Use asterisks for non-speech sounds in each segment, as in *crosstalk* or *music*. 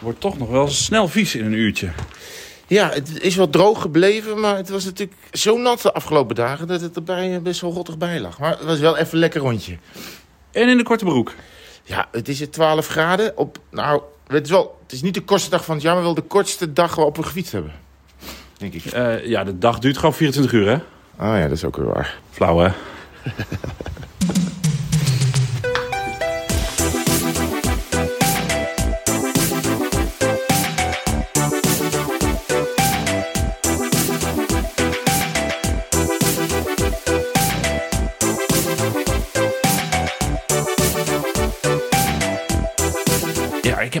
Wordt toch nog wel snel vies in een uurtje. Ja, het is wel droog gebleven, maar het was natuurlijk zo nat de afgelopen dagen... dat het erbij eh, best wel rottig bij lag. Maar het was wel even een lekker rondje. En in de korte broek. Ja, het is het 12 graden op... Nou, het is, wel, het is niet de kortste dag van het jaar, maar wel de kortste dag waarop we gefietst hebben. Denk ik. Eh, ja, de dag duurt gewoon 24 uur, hè? Oh ja, dat is ook weer waar. Flauw, hè? *laughs*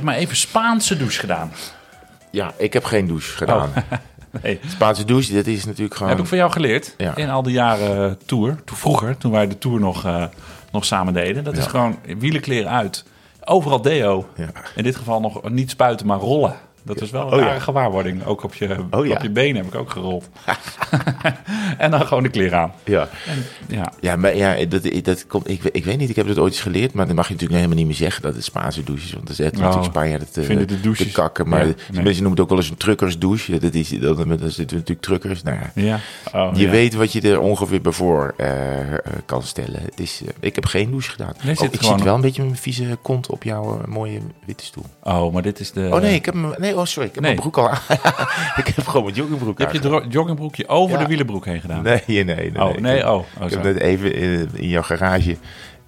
heb maar even Spaanse douche gedaan. Ja, ik heb geen douche gedaan. *laughs* Nee. Spaanse douche, dat is natuurlijk gewoon... Heb ik van jou geleerd Ja. in al die jaren tour. Toen vroeger, toen wij de tour nog, eh, nog samen deden. Dat is gewoon wielenkleren uit. Overal deo. Ja. In dit geval nog niet spuiten, maar rollen. Dat is wel een Oh, ja. rare gewaarwording. Ook op je, Oh, ja. op je benen heb ik ook gerold. *laughs* *laughs* en dan gewoon de kleren aan. Ja. En, ja. Ja, maar ja, dat, dat komt, ik, ik weet niet, ik heb het ooit eens geleerd, maar dan mag je natuurlijk helemaal niet meer zeggen dat het Spaanse douche is. Want dan zegt natuurlijk Spanjaarden te, vinden de te douches- kakken. Maar nee. mensen noemen het ook wel eens een truckersdouche. Dat is, dat, dat zitten natuurlijk truckers. Nou ja. Oh, je weet wat je er ongeveer bij voor eh, eh, kan stellen. Het is, eh, ik heb geen douche gedaan. Nee, Oh, ik gewoon- zit wel een beetje met mijn vieze kont op jouw mooie witte stoel. Oh, maar dit is de... Oh nee, ik heb hem, nee, oh sorry, ik heb Nee. mijn broek al aan. *laughs* ik heb gewoon mijn joggingbroek Je hebt je aangedaan. dro- joggingbroekje over Ja. de wielenbroek heen gedaan. Nee, nee, nee. nee, Oh, nee, heb- oh. oh Ik heb net even in, in jouw garage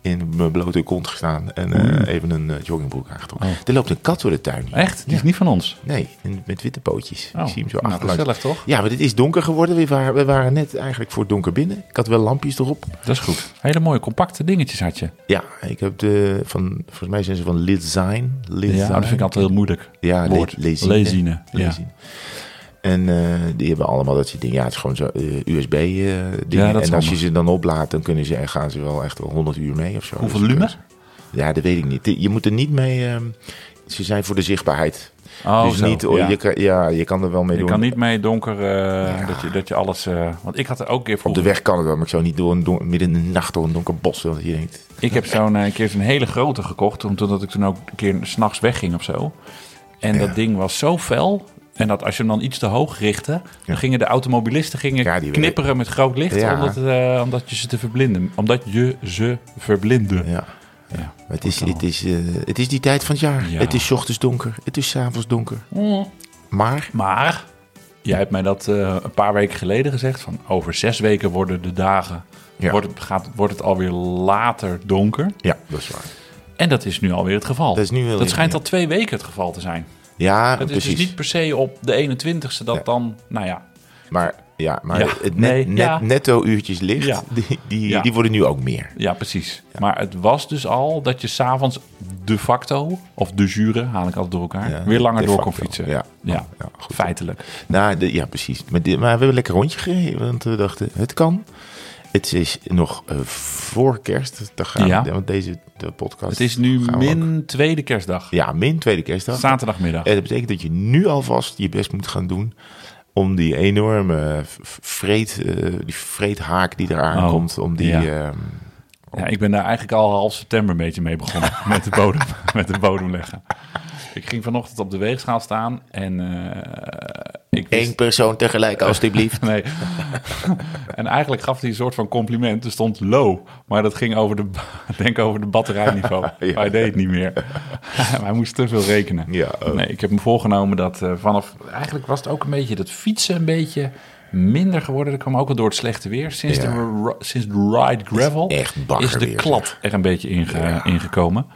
in mijn blote kont gestaan en eh, even een eh, joggingbroek aangetrokken. Oh. Er loopt een kat door de tuin. hier. Echt? Die is niet van ons. Nee, met witte pootjes. Oh, ik zie hem zo nou, gezellig toch? Ja, maar het is donker geworden. We waren, we waren net eigenlijk voor het donker binnen. Ik had wel lampjes erop. Dat is goed. Hele mooie compacte dingetjes had je. Ja, ik heb de van, volgens mij zijn ze van Lidzine. Ja, dat vind ik altijd heel moeilijk. Ja, woord. le- lezine. Lezine, ja. Lezine. En eh, die hebben allemaal dat soort dingen. Ja, het is gewoon zo eh, USB eh. Ja, en als je ze dan oplaadt, dan kunnen ze, gaan ze wel echt wel 100 uur mee of zo. Hoeveel Dus, lumen? Ja, dat weet ik niet. Je moet er niet mee... ehm, ze zijn voor de zichtbaarheid. Oh, dus zo, niet, oh, ja. je, kan, ja, je kan er wel mee Je doen. kan niet mee donker, dat, je, dat je alles... want ik had er ook een keer Op de weg kan het wel, maar ik zou niet door een midden in de nacht door een donker bos. Want je denkt, Ik heb zo'n een keer zo'n hele grote gekocht, omdat ik toen ook een keer s'nachts wegging of zo. En Ja. dat ding was zo fel. En dat als je hem dan iets te hoog richtte, dan gingen de automobilisten gingen Ja, knipperen met groot licht, Ja. omdat, eh, omdat je ze te verblinden. Omdat je ze verblindde. ja. Ja. Het is, het, is, eh, het is die tijd van het jaar. Ja. Het is ochtends donker. Het is avonds donker. Maar, Maar jij hebt mij dat eh, een paar weken geleden gezegd. Van over zes weken worden de dagen. Wordt, het, gaat, wordt het alweer later donker. ja, dat is waar. En dat is nu alweer het geval. Dat is nu dat schijnt al twee weken het geval te zijn. Ja, Het is precies. dus niet per se op de 21ste dat Ja. dan, nou ja, Maar, ja, maar Ja, het net, nee, net, ja. netto uurtjes licht, Ja. die, die, Ja. die worden nu ook meer. ja precies. Maar het was dus al dat je s'avonds de facto, of de jure, haal ik altijd door elkaar, Ja, weer langer door facto, kon fietsen. ja. ja. Ja, goed. feitelijk. Nou, de- ja, precies. Maar, dit- maar we hebben een lekker rondje gereden, want we dachten, het kan. Het is nog eh, voor kerst. Dan gaan Ja. we, want deze de podcast. Het is nu ook- min tweede kerstdag. Ja, min tweede kerstdag. Zaterdagmiddag. En dat betekent dat je nu alvast je best moet gaan doen om die enorme v- v- vreet, eh, die vreethaak die eraan Oh, komt, om die... ja. ehm, Ja, ik ben daar eigenlijk al half september een beetje mee begonnen. *laughs* met, de bodem, met de bodem leggen. Ik ging vanochtend op de weegschaal staan en eh, ik wist... Eén persoon tegelijk, *laughs* alstublieft. Nee. en eigenlijk gaf hij een soort van compliment. Er stond low, maar dat ging over de, *laughs* denk over de batterijniveau. *laughs* Ja. Hij deed het niet meer. Hij moest te veel rekenen. Ja, oh. Nee, ik heb me voorgenomen dat eh, vanaf... Eigenlijk was het ook een beetje dat fietsen een beetje minder geworden. Dat kwam ook wel door het slechte weer. Sinds, Ja. de, sinds de ride gravel echt is de klad er een beetje inge- Ja. ingekomen.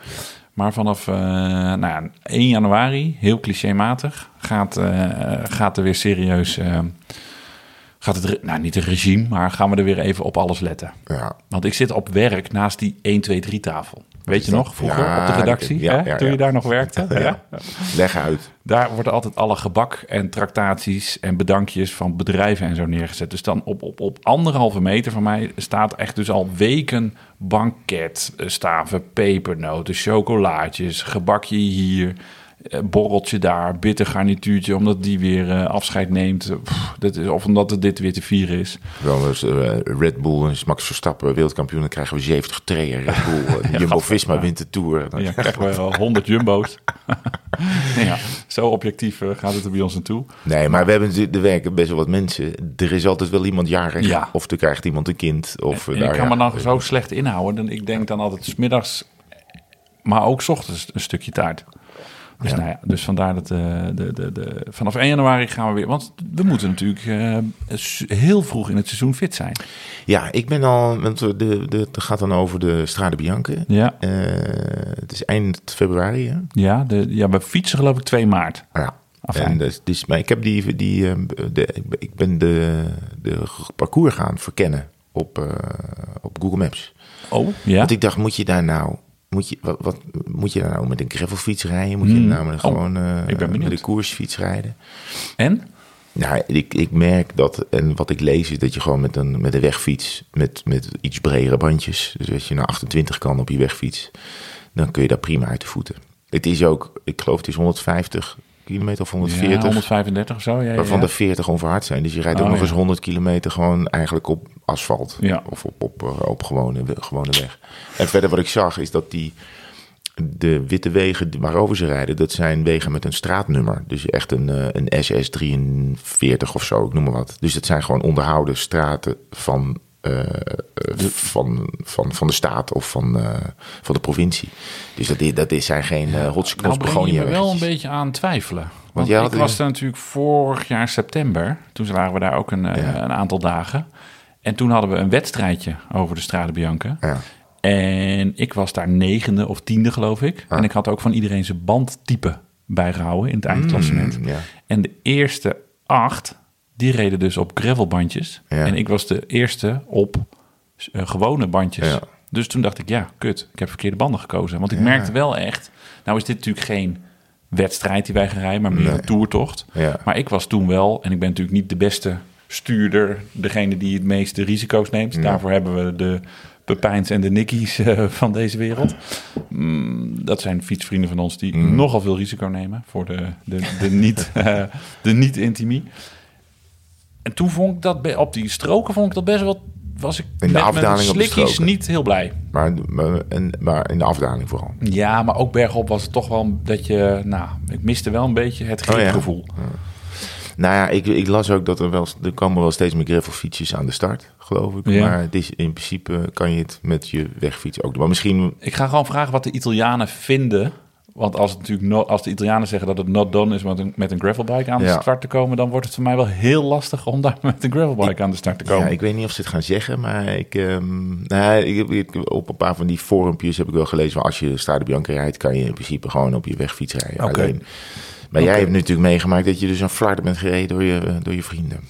Maar vanaf eh, nou ja, 1 januari, heel clichématig, gaat, eh, gaat er weer serieus... eh, gaat het, nou niet een regime, maar gaan we er weer even op alles letten. Ja. Want ik zit op werk naast die 1, 2, 3 tafel. Weet je nog, vroeger Ja, op de redactie, ja, hè? ja, toen je daar nog werkte? *laughs* ja? Leg uit. Daar wordt altijd alle gebak en tractaties en bedankjes van bedrijven en zo neergezet. Dus dan op, op, op anderhalve meter van mij staat echt dus al weken banketstaven, pepernoten, chocolaatjes, gebakje hier, borreltje daar, bitter garnituurtje, omdat die weer eh, afscheid neemt. Pff, dat is, of omdat het dit weer te vieren is. Wel eens eh, Red Bull en Max Verstappen wereldkampioen, dan krijgen we 70 treien Red Bull. Eh, *laughs* Jumbo-Visma ja. wint de Tour. Dan Ja, krijgen we wel 100 jumbo's. *laughs* ja, Zo objectief eh, gaat het er bij ons naartoe. Nee, maar we hebben natuurlijk, er werken best wel wat mensen. Er is altijd wel iemand jarig. Ja. Of er krijgt iemand een kind. Of, En nou ik kan me dan zo slecht inhouden. Dan, ik denk dan altijd 's middags, maar ook 's ochtends een stukje taart. Dus, Ja. nou ja, dus vandaar dat eh, de, de, de, vanaf 1 januari gaan we weer... Want we moeten natuurlijk eh, heel vroeg in het seizoen fit zijn. Ja, ik ben al... Want de, de, het gaat dan over de Strade Bianche. Ja, Eh, het is eind februari, hè? ja, de, ja we fietsen geloof ik 2 maart. Ja. Afijn. En dus, dus, maar ik heb die, die de, ik ben de, de parcours gaan verkennen op, op Google Maps. Oh, ja. Want ik dacht, moet je daar nou, moet je, wat, wat moet je daar nou met een gravelfiets rijden? Moet je Hmm. nou met een Oh, gewoon ik ben met een koersfiets rijden? En? Nou, ik, ik merk dat, en wat ik lees is dat je gewoon met een, met een wegfiets, met, met iets bredere bandjes, dus als je naar 28 kan op je wegfiets, dan kun je daar prima uit de voeten. Het is ook, ik geloof het is 150 kilometer of Ja, 140. 135 of zo. Ja, Waarvan ja. de 40 onverhard zijn. Dus je rijdt Oh, ook nog ja. eens 100 kilometer gewoon eigenlijk op asfalt. Ja. Of op, op, eh, op gewone, gewone weg. En verder wat ik zag is dat die, de witte wegen waarover ze rijden, dat zijn wegen met een straatnummer. Dus echt een, eh, een SS43 of zo, ik noem maar wat. Dus dat zijn gewoon onderhouden straten van, eh, eh, van, van, van de staat of van, eh, van de provincie. Dus dat, is, dat is, zijn geen uh, hotse Nou breng je wel een beetje aan twijfelen. Want jij ik was er natuurlijk vorig jaar september. Toen waren we daar ook een, Ja. een aantal dagen. En toen hadden we een wedstrijdje over de Strade Bianca. Ja. En ik was daar negende of tiende, geloof ik. Ah. En ik had ook van iedereen zijn bandtype bijgehouden in het eindklassement. Mm, ja. En de eerste acht, die reden dus op gravelbandjes. Ja. En ik was de eerste op eh, gewone bandjes. Ja. Dus toen dacht ik, ja, kut, ik heb verkeerde banden gekozen. Want ik Ja. merkte wel echt, nou is dit natuurlijk geen wedstrijd die wij gaan rijden, maar meer Nee. een toertocht. Maar ik was toen wel, en ik ben natuurlijk niet de beste stuurder, degene die het meeste risico's neemt. Daarvoor hebben we de Pepijns en de Nickies eh, van deze wereld. Mm, dat zijn fietsvrienden van ons die Mm. nogal veel risico nemen voor de, de, de niet, *laughs* eh, de niet. En toen vond ik dat op die stroken vond ik dat best wel. Was ik In de met mijn afdaling op de slikkies stroken. niet heel blij. Maar, en, maar in de afdaling vooral. Ja, maar ook bergop was het toch wel dat je. Nou, ik miste wel een beetje het Oh ja. gripgevoel. Nou ja, ik, ik las ook dat er wel er komen wel steeds meer gravelfietsjes aan de start, geloof ik. Ja. Maar het is, in principe kan je het met je wegfiets ook doen. Maar misschien, Ik ga gewoon vragen wat de Italianen vinden. Want als, het natuurlijk no- als de Italianen zeggen dat het not done is met een, met een gravelbike aan de Ja. start te komen, dan wordt het voor mij wel heel lastig om daar *laughs* met een gravelbike aan de start te komen. ja, ik weet niet of ze het gaan zeggen, maar ik, nou, ik, op een paar van die forumpjes heb ik wel gelezen, als je Strade Bianca rijdt, kan je in principe gewoon op je wegfiets rijden. Alleen, maar jij hebt natuurlijk meegemaakt dat je dus een flarden bent gereden door je, door je vrienden.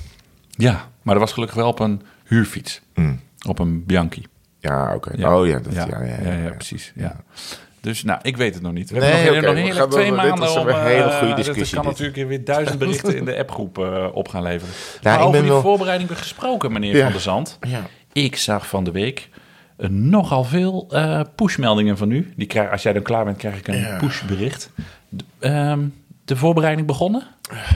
Ja, maar dat was gelukkig wel op een huurfiets. Mm. Op een Bianchi. Ja, oké. Ja. Oh ja, dat, ja, ja, ja, ja, ja, ja. precies. Ja. Dus nou, ik weet het nog niet. We Nee, hebben nog, nog we gaan twee wel- dit maanden is om... een hele eh, goede dit discussie, kan dit. natuurlijk weer duizend berichten in de appgroep eh, op gaan leveren. Nou, maar ik over ben die wel- voorbereiding weer gesproken, meneer Ja. Van der Zand. Ja. Ik zag van de week eh, nogal veel eh, pushmeldingen van u. Die krijg, als jij dan klaar bent, krijg ik een Ja. pushbericht. De, ehm, de voorbereiding begonnen?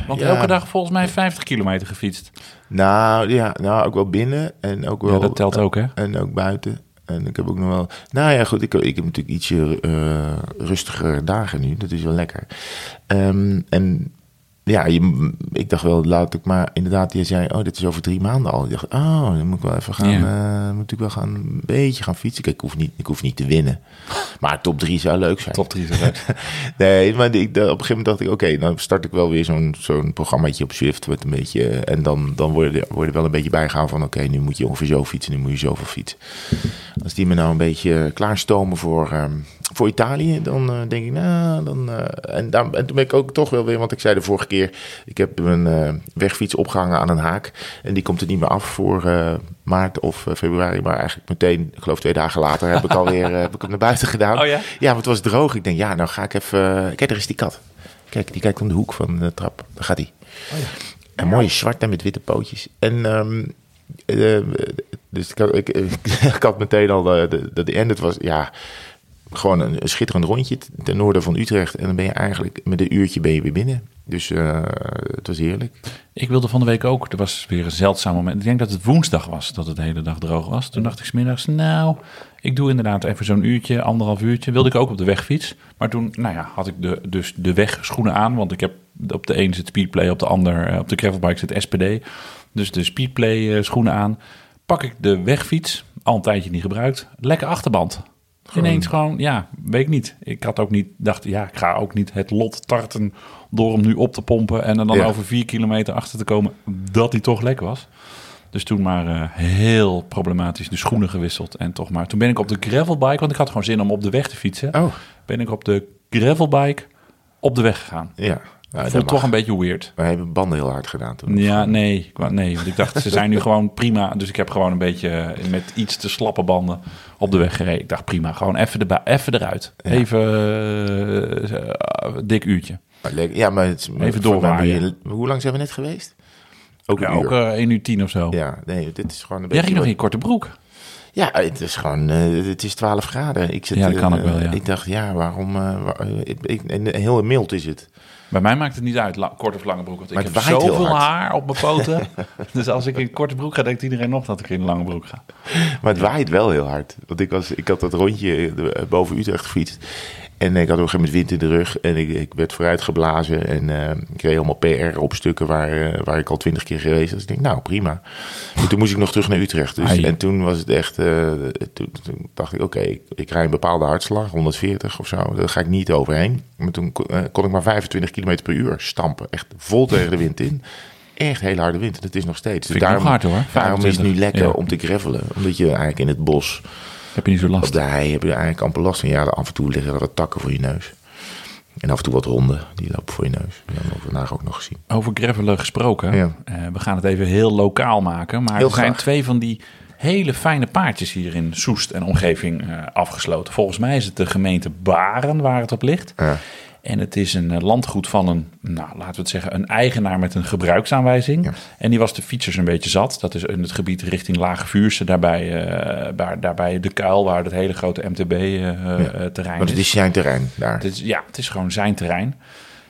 Want Ja. elke dag volgens mij 50 kilometer gefietst. Nou ja, nou ook wel binnen en ook wel. Ja, dat telt ook, hè? En ook buiten. En ik heb ook nog wel. Nou ja, goed, ik, ik heb natuurlijk ietsje eh, rustiger dagen nu. Dat is wel lekker. Ehm, en ja, je, ik dacht wel, laat ik maar inderdaad, je zei, oh, dit is over drie maanden al. Ik dacht, oh, dan moet ik wel even gaan, Ja. eh, moet ik wel gaan een beetje gaan fietsen. Kijk, ik hoef niet, ik hoef niet te winnen. Maar top drie zou leuk zijn. Top 3 eruit. *laughs* Nee, maar ik, op een gegeven moment dacht ik, oké, dan start ik wel weer zo'n zo'n programmaatje op Swift. Met een beetje, en dan, dan word, je, word je wel een beetje bijgehaald van, oké, nu moet je ongeveer zo fietsen, nu moet je zoveel fietsen. Als die me nou een beetje klaarstomen voor, ehm, voor Italië, dan eh, denk ik, nou, dan... eh, en, daar, en toen ben ik ook toch wel weer, want ik zei de vorige keer, ik heb mijn eh, wegfiets opgehangen aan een haak. En die komt er niet meer af voor maart of februari, maar eigenlijk meteen, ik geloof twee dagen later, heb ik alweer heb ik hem naar buiten gedaan. Oh ja? Ja, maar het was droog. Ik denk, ja, nou ga ik even... Kijk, daar is die kat. Kijk, die kijkt om de hoek van de trap. Daar gaat hij. En mooie zwarte met witte pootjes. En ehm, eh, dus ik had, ik, *laughs* ik had meteen al de, de, de end. Het was, ja, gewoon een, schitterend rondje ten noorden van Utrecht. En dan ben je eigenlijk met een uurtje ben je weer binnen. Dus eh, het was heerlijk. Ik wilde van de week ook, er was weer een zeldzaam moment. Ik denk dat het woensdag was, dat het de hele dag droog was. Toen dacht ik smiddags, nou, ik doe inderdaad even zo'n uurtje, anderhalf uurtje. Wilde ik ook op de wegfiets. Maar toen, nou ja, had ik de, dus de wegschoenen aan. Want ik heb op de een zit Speedplay, op de ander, eh, op de gravelbike zit SPD. Dus de Speedplay eh, schoenen aan. Pak ik de wegfiets, al een tijdje niet gebruikt. Lekker achterband. Ineens gewoon, ja, weet ik niet. Ik had ook niet, dacht, ja, ik ga ook niet het lot tarten door hem nu op te pompen en er dan Ja. over vier kilometer achter te komen dat hij toch lek was. Dus toen maar eh, heel problematisch de schoenen gewisseld en toch maar. Toen ben ik op de gravelbike, want ik had gewoon zin om op de weg te fietsen. Oh, Ben ik op de gravelbike op de weg gegaan. ja. Dat Voelt toch mag. een beetje weird. Wij hebben banden heel hard gedaan toen. Ja, nee, nee, want ik dacht ze zijn nu *laughs* gewoon prima. Dus ik heb gewoon een beetje eh, met iets te slappe banden op de weg gereden. Ik dacht prima, gewoon even, even eruit. Ja. Even eh, dik uurtje. Ja, maar het, Even doorwaaien. Hoe lang zijn we net geweest? Ook Ja, uur. ook eh 1 uur 10 of zo. Ja, nee, dit is gewoon een Jij beetje... ging nog in je korte broek. Ja, het is gewoon, het is 12 graden. Ik zit, Ja, dat kan ook wel, ja. Ik dacht, ja, waarom, wa- eh, ik, ik, en heel mild is het. Bij mij maakt het niet uit, korte of lange broek. Want Maar ik heb zoveel haar op mijn poten. *laughs* dus als ik in korte broek ga, denkt iedereen nog dat ik in lange broek ga. Maar het waait wel heel hard. Want ik, was, ik had dat rondje eh, boven Utrecht gefietst. En ik had op een gegeven moment wind in de rug. En ik, ik werd vooruit geblazen. En eh, ik reed helemaal PR op stukken waar, eh, waar ik al twintig keer geweest was. Dus ik denk, nou prima. En toen moest ik nog terug naar Utrecht. Dus, Ai. en toen was het echt... eh, toen, toen dacht ik, oké, ik, ik rij een bepaalde hartslag. 140 of zo. Daar ga ik niet overheen. Maar toen kon, ik maar 25 km per uur stampen. Echt vol tegen de wind in. Echt hele harde wind. En dat is nog steeds. Dus nog hard, hoor. Daarom is het nu 25. lekker Ja. om te gravelen. Omdat je eigenlijk in het bos... Heb je niet zo Op last? de hei heb je eigenlijk amper last van. Ja, af en toe liggen er wat takken voor je neus. En af en toe wat honden, die lopen voor je neus. Die hebben we vandaag ook nog gezien. Over gravelen gesproken. Ja. Eh, we gaan het even heel lokaal maken. Maar Heel er zijn graag. twee van die hele fijne paardjes hier in Soest en omgeving eh, afgesloten. Volgens mij is het de gemeente Baren waar het op ligt. Ja. En het is een eh, landgoed van een, nou, laten we het zeggen, een eigenaar met een gebruiksaanwijzing. Ja. En die was de fietsers een beetje zat. Dat is in het gebied richting Lage Vuurse, daarbij, eh, waar, daarbij de kuil, waar het hele grote MTB-terrein Want het is zijn terrein daar. het is, ja, het is gewoon zijn terrein.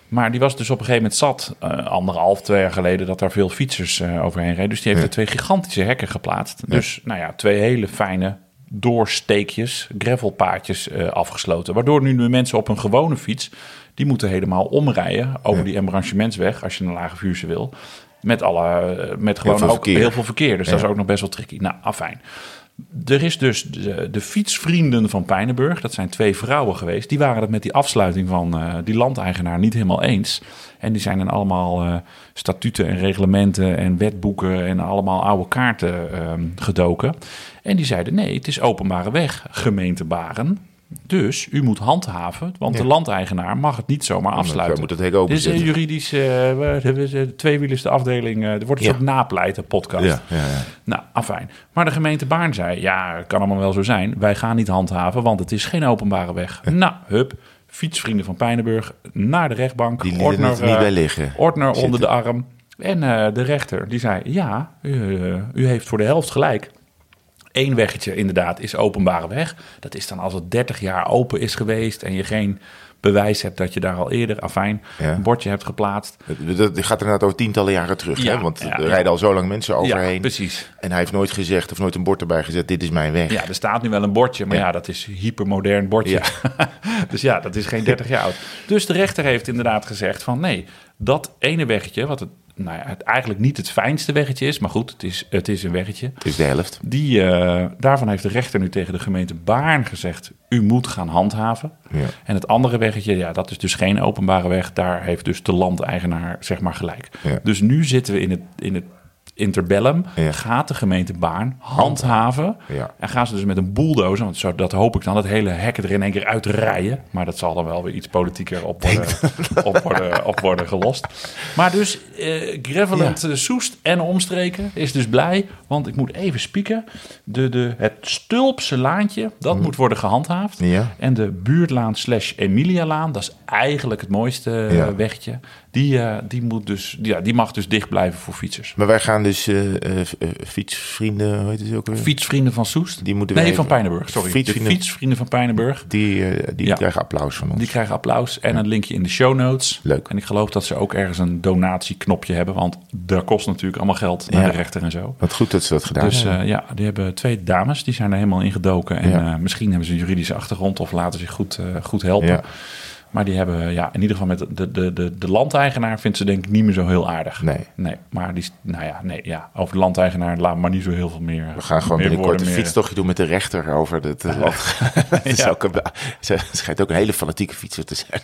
Maar die was dus op een gegeven moment zat, eh, anderhalf, twee jaar geleden, dat daar veel fietsers eh, overheen reden. Dus die heeft Ja. er twee gigantische hekken geplaatst. Dus, nou ja, twee hele fijne doorsteekjes, gravelpaadjes eh, afgesloten. Waardoor nu de mensen op een gewone fiets, die moeten helemaal omrijden over die embranchementsweg, als je een lage vuurse wil. Met, alle, eh, met gewoon veel ook verkeer. heel veel verkeer. Dus dat is ook nog best wel tricky. Nou, afijn. Er is dus de, de fietsvrienden van Pijnenburg, dat zijn twee vrouwen geweest, die waren het met die afsluiting van eh, die landeigenaar niet helemaal eens. En die zijn in allemaal statuten en reglementen en wetboeken en allemaal oude kaarten ehm, gedoken. En die zeiden nee, het is openbare weg, gemeente Baren. Dus u moet handhaven, want de landeigenaar mag het niet zomaar afsluiten. moet het hek open Dit is een juridisch, eh, tweewielers de afdeling, eh, er wordt een Ja. soort napleiten podcast. Ja, ja, ja. Nou, afijn. Maar de gemeente Baarn zei, ja, het kan allemaal wel zo zijn. Wij gaan niet handhaven, want het is geen openbare weg. Nou, hup, fietsvrienden van Pijnenburg naar de rechtbank. Die er niet eh, bij liggen. Ordner Zitten. onder de arm. En de rechter, die zei, ja, u, u heeft voor de helft gelijk. Eén weggetje inderdaad is openbare weg. Dat is dan als het 30 jaar open is geweest en je geen bewijs hebt dat je daar al eerder, afijn, Ja. een bordje hebt geplaatst. Dat- gaat inderdaad over tientallen jaren terug. Ja, hè? Want ja, er rijden al zo lang mensen Ja, overheen. precies. en hij heeft nooit gezegd of nooit een bord erbij gezet: dit is mijn weg. Ja, er staat nu wel een bordje, maar ja, Ja. dat is hypermodern bordje. *laughs* dus ja, dat is geen 30 jaar oud. Dus de rechter heeft inderdaad gezegd van nee, dat ene weggetje, wat het, nou ja, het eigenlijk niet het fijnste weggetje is, maar goed, het is, het is een weggetje. Het is de helft. Die, eh, daarvan heeft de rechter nu tegen de gemeente Baarn gezegd, u moet gaan handhaven. Ja. En het andere weggetje, ja, dat is dus geen openbare weg. Daar heeft dus de landeigenaar zeg maar gelijk. Ja. Dus nu zitten we in het, in het interbellum. Ja. Gaat de gemeente Baarn handhaven. Ja. En gaan ze dus met een bulldozer, want zo, dat hoop ik dan, dat hele hek er in één keer uitrijden. Maar dat zal dan wel weer iets politieker op worden, op worden, op worden gelost. Maar dus eh Graveland eh, Soest en omstreken is dus blij. Want ik moet even spieken. De, de, het Stulpse laantje, dat moet worden gehandhaafd. Mhm. Ja. En de buurtlaan slash Emilialaan, dat is eigenlijk het mooiste eh, wegje. Die, eh, die, moet dus, ja, die mag dus dicht blijven voor fietsers. Maar wij gaan dus eh, eh, fietsvrienden, hoe heet het ook weer? Fietsvrienden van Soest. Die moeten nee, van Pijnenburg, sorry. Fietsvrienden- De fietsvrienden van Pijnenburg. Die, die Ja. krijgen applaus van ons. Die krijgen applaus en een linkje in de show notes. Leuk. En ik geloof dat ze ook ergens een donatieknopje hebben. Want daar kost natuurlijk allemaal geld naar Ja. de rechter en zo. Wat goed dat ze dat gedaan Dus hebben. eh, ja, die hebben twee dames, die zijn er helemaal in gedoken. En misschien hebben ze een juridische achtergrond of laten zich goed, goed helpen. Maar die hebben, ja, in ieder geval met de, de, de, de landeigenaar vindt ze denk ik niet meer zo heel aardig. Nee. Nee, maar die, nou ja, nee, ja, over de landeigenaar laat maar niet zo heel veel meer. We gaan gewoon binnenkort een meer- fietstochtje doen met de rechter over het land. *laughs* Is Ja. ook een- Ze schijnt ook een hele fanatieke fietser te zijn.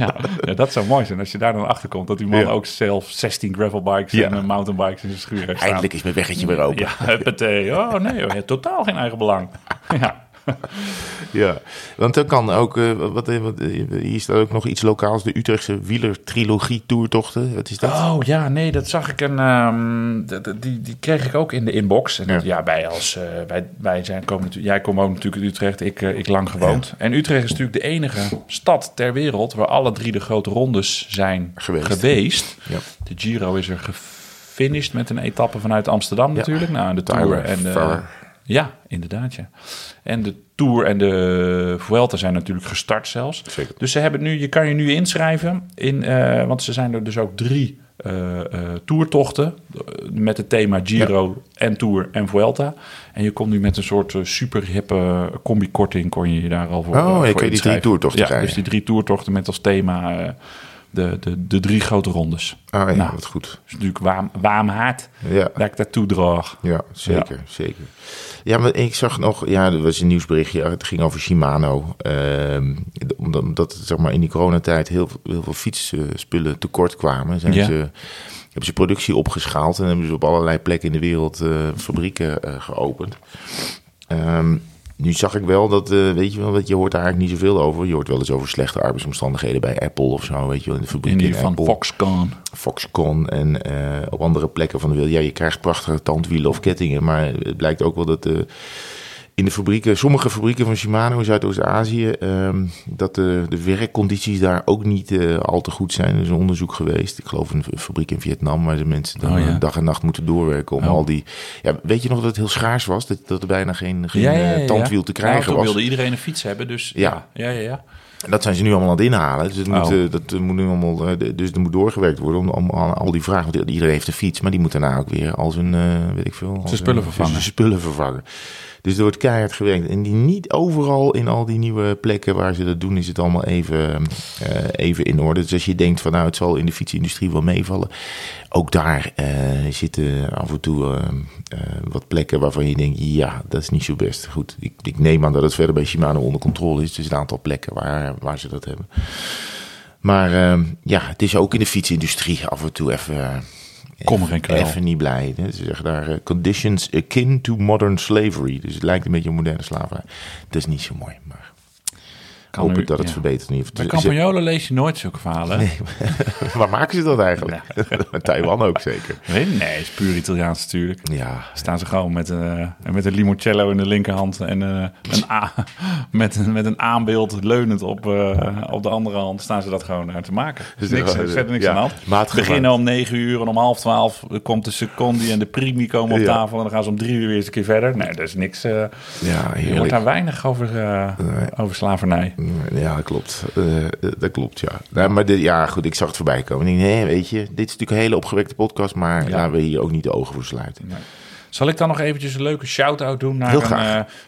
Ja, ja, dat zou mooi zijn als je daar dan achter komt. Dat die man ook zelf 16 gravelbikes en mountainbikes in zijn schuur heeft staan. Eindelijk is mijn weggetje weer open. Ja, huppatee. Oh nee, hoor, totaal geen eigen belang. *laughs* Ja. *laughs* Ja, want dan kan ook, eh, wat, eh, wat, eh, hier staat ook nog iets lokaals, de Utrechtse wielertrilogie toertochten. Wat is dat? Oh ja, nee, dat zag ik. Een, ehm, die, die kreeg ik ook in de inbox. En dat- Ja. ja, wij, als, wij, wij zijn, komen natuurlijk, jij komt ook natuurlijk uit Utrecht, ik, ik lang gewoond. En Utrecht is natuurlijk de enige stad ter wereld waar alle drie de grote rondes zijn Geweest. geweest. Ja. De Giro is er gefinished met een etappe vanuit Amsterdam natuurlijk. Nou, en de Tour en de. Ja, inderdaad, ja. En de Tour en de Vuelta zijn natuurlijk gestart zelfs. Zeker. Dus ze hebben nu, je kan je nu inschrijven, in, eh, want ze zijn er dus ook drie eh, eh, toertochten met het thema Giro en Tour en Vuelta. En je kon nu met een soort super hippe combi-korting kon je je daar al voor Oh, je voor kun je die drie toertochten Ja, krijgen. dus die drie toertochten met als thema de, de, de drie grote rondes. Ah ja, Nou. wat goed. Dus natuurlijk warm, warm hart Ja. dat ik daartoe draag. Ja, zeker, zeker. Ja, maar ik zag nog, ja, er was een nieuwsberichtje, het ging over Shimano. Ehm, omdat, omdat zeg maar, in die coronatijd heel, veel- heel veel fietsspullen tekort kwamen, zijn Ja. ze, hebben ze productie opgeschaald en hebben ze op allerlei plekken in de wereld eh, fabrieken eh, geopend. Ehm, nu zag ik wel dat, eh, weet je wel, dat je hoort daar eigenlijk niet zoveel over. Je hoort wel eens over slechte arbeidsomstandigheden bij Apple of zo, weet je wel, in de fabriek In van Apple. Foxconn. Foxconn en eh, op andere plekken van de wereld. Ja, je krijgt prachtige tandwielen of kettingen, maar het blijkt ook wel dat eh, in de fabrieken, sommige fabrieken van Shimano in Zuidoost-Azië, ehm, dat de, de werkcondities daar ook niet eh, al te goed zijn. Er is een onderzoek geweest, ik geloof een fabriek in Vietnam, waar de mensen dan Oh, ja. eh, dag en nacht moeten doorwerken om Oh. al die... Ja, weet je nog dat het heel schaars was? Dat, dat er bijna geen, geen eh, tandwiel te krijgen was. wilde iedereen een fiets hebben, dus Ja. ja, ja, ja. ja. Dat zijn ze nu allemaal aan het inhalen. Dus, het Oh. moet, dat moet nu allemaal, dus er moet doorgewerkt worden om, om al, al die vragen. Want iedereen heeft een fiets, maar die moet daarna ook weer al zijn, eh, weet ik veel, zijn spullen vervangen. *laughs* Zijn spullen vervangen. Dus er wordt keihard gewerkt. En die niet overal in al die nieuwe plekken waar ze dat doen, is het allemaal even, eh, even in orde. Dus als je denkt van nou, het zal in de fietsindustrie wel meevallen. Ook daar eh, zitten af en toe eh, wat plekken waarvan je denkt, ja, dat is niet zo best. Goed, ik, ik neem aan dat het verder bij Shimano onder controle is. Is een aantal plekken waar, waar ze dat hebben. Maar ja, het is ook in de fietsindustrie af en toe even... Kom er geen kwel. Even niet blij. hè. Ze zeggen daar eh, conditions akin to modern slavery. Dus het lijkt een beetje op moderne slavernij. Dat is niet zo mooi, hoop nu- ik dat het ja. verbetert. In ieder Bij. Ze- Campagnolo lees je nooit zulke verhalen. *laughs* Waar maken ze dat eigenlijk? *laughs* *laughs* Taiwan ook zeker. Nee, nee, het is puur Italiaans natuurlijk. Ja, Staan ze gewoon met, eh met een limoncello in de linkerhand en eh, een a, met, een- met een aanbeeld leunend op, eh, op de andere hand staan ze dat gewoon naar te maken. Er Dus niks, dat- er is verder niks ja, aan de hand. maatgemaakt. Beginnen om negen uur en om half twaalf komt de secondi en de primi komen op tafel en dan gaan ze om drie uur weer eens een keer verder. Nee, er is niks. ja je hoort daar weinig over, over slavernij. Ja, dat klopt. Eh, eh, dat klopt, ja. Nou, maar dit, ja, goed, ik zag het voorbij komen. Ik denk, nee, weet je, dit is natuurlijk een hele opgewekte podcast, maar Ja. laten we hier ook niet de ogen voor sluiten. Nee. Zal ik dan nog eventjes een leuke shout-out doen naar een,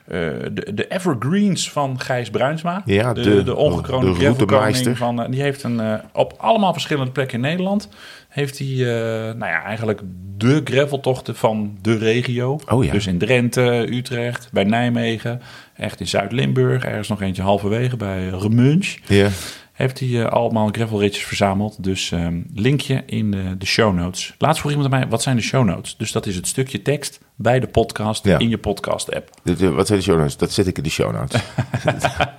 eh, de, de Evergreens van Gijs Bruinsma? Ja, de, de- de, ongekroonde de van. die heeft een, op allemaal verschillende plekken in Nederland... heeft hij eh, nou ja, eigenlijk de graveltochten van de regio. Oh ja. Dus in Drenthe, Utrecht, bij Nijmegen... echt in Zuid-Limburg, ergens nog eentje halverwege bij Remunch... Ja, heeft hij eh, allemaal gravelritjes verzameld. Dus ehm, linkje in de, de show notes. Laatst vroeg iemand aan mij, wat zijn de show notes? Dus dat is het stukje tekst bij de podcast Ja. in je podcast app. De- de- wat zijn de show notes? Dat zet ik in de show notes. *laughs*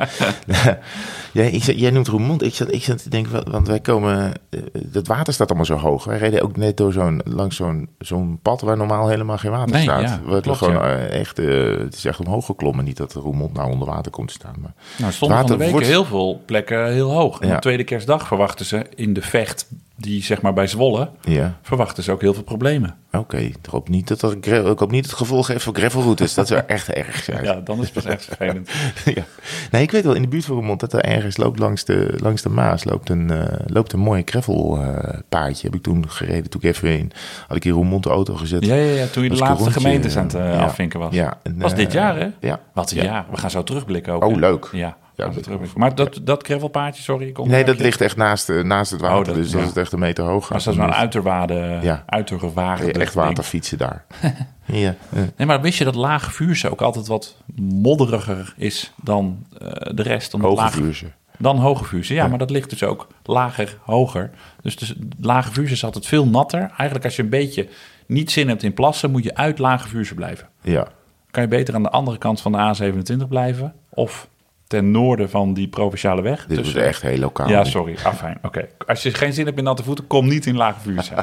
ja, ik, zat- jij noemt Roermond. Ik zat, ik zat te denken, wa- want wij komen... eh, Dat water staat allemaal zo hoog. Wij reden ook net door zo'n, langs zo'n, zo'n pad waar normaal helemaal geen water Nee, staat. ja, het klopt, gewoon ja. eh, echt, eh, het is echt omhoog geklommen. Niet dat Roermond nou onder water komt te staan. Maar Nou, er stonden van de week wordt- heel veel plekken heel hoog. En op tweede kerstdag verwachten ze in de vecht die zeg maar bij Zwolle, Ja, verwachten ze ook heel veel problemen. oké. Ik hoop niet dat dat ik hoop niet het gevolg heeft voor gravelroutes. Dat zou echt erg zijn. Ja, dan is het echt vervelend. *laughs* ja. Nee, ik weet wel in de buurt van Roermond dat er ergens loopt langs de, langs de Maas loopt een, eh, loopt een mooi gravelpaadje. Heb ik toen gereden, toen ik even in, had ik in Roermond de auto gezet. Ja, ja, ja toen je de laatste rondje, gemeentes aan het eh, ja. afvinken was. Ja, en, was eh, dit jaar, hè? Ja. Wat een Ja. jaar. We gaan zo terugblikken ook. Oh, hè? leuk. Ja, Ja, ja dat-. Maar dat, dat gravelpaadje, sorry. Ik Nee, dat ligt echt naast, eh, naast het water, Oh, dus dat ja. is echt een meter hoog. Maar dat is nou een uiterwaarde, Ja. je echt ding. water fietsen daar. *laughs* ja. Nee, maar wist je dat lage vuurse ook altijd wat modderiger is dan eh, de rest? Omdat Hoge vuurse. Dan hoge vuurse. Ja, maar dat ligt dus ook lager, hoger. Dus, dus lage vuurse is altijd veel natter. Eigenlijk als je een beetje niet zin hebt in plassen, moet je uit lage vuurse blijven. Ja. Kan je beter aan de andere kant van de A27 blijven? Of ten noorden van die provinciale weg? Dit tussen- wordt echt heel lokaal. Ja, sorry. Afijn. Oké. Als je geen zin hebt in natte voeten, kom niet in lage vuurse.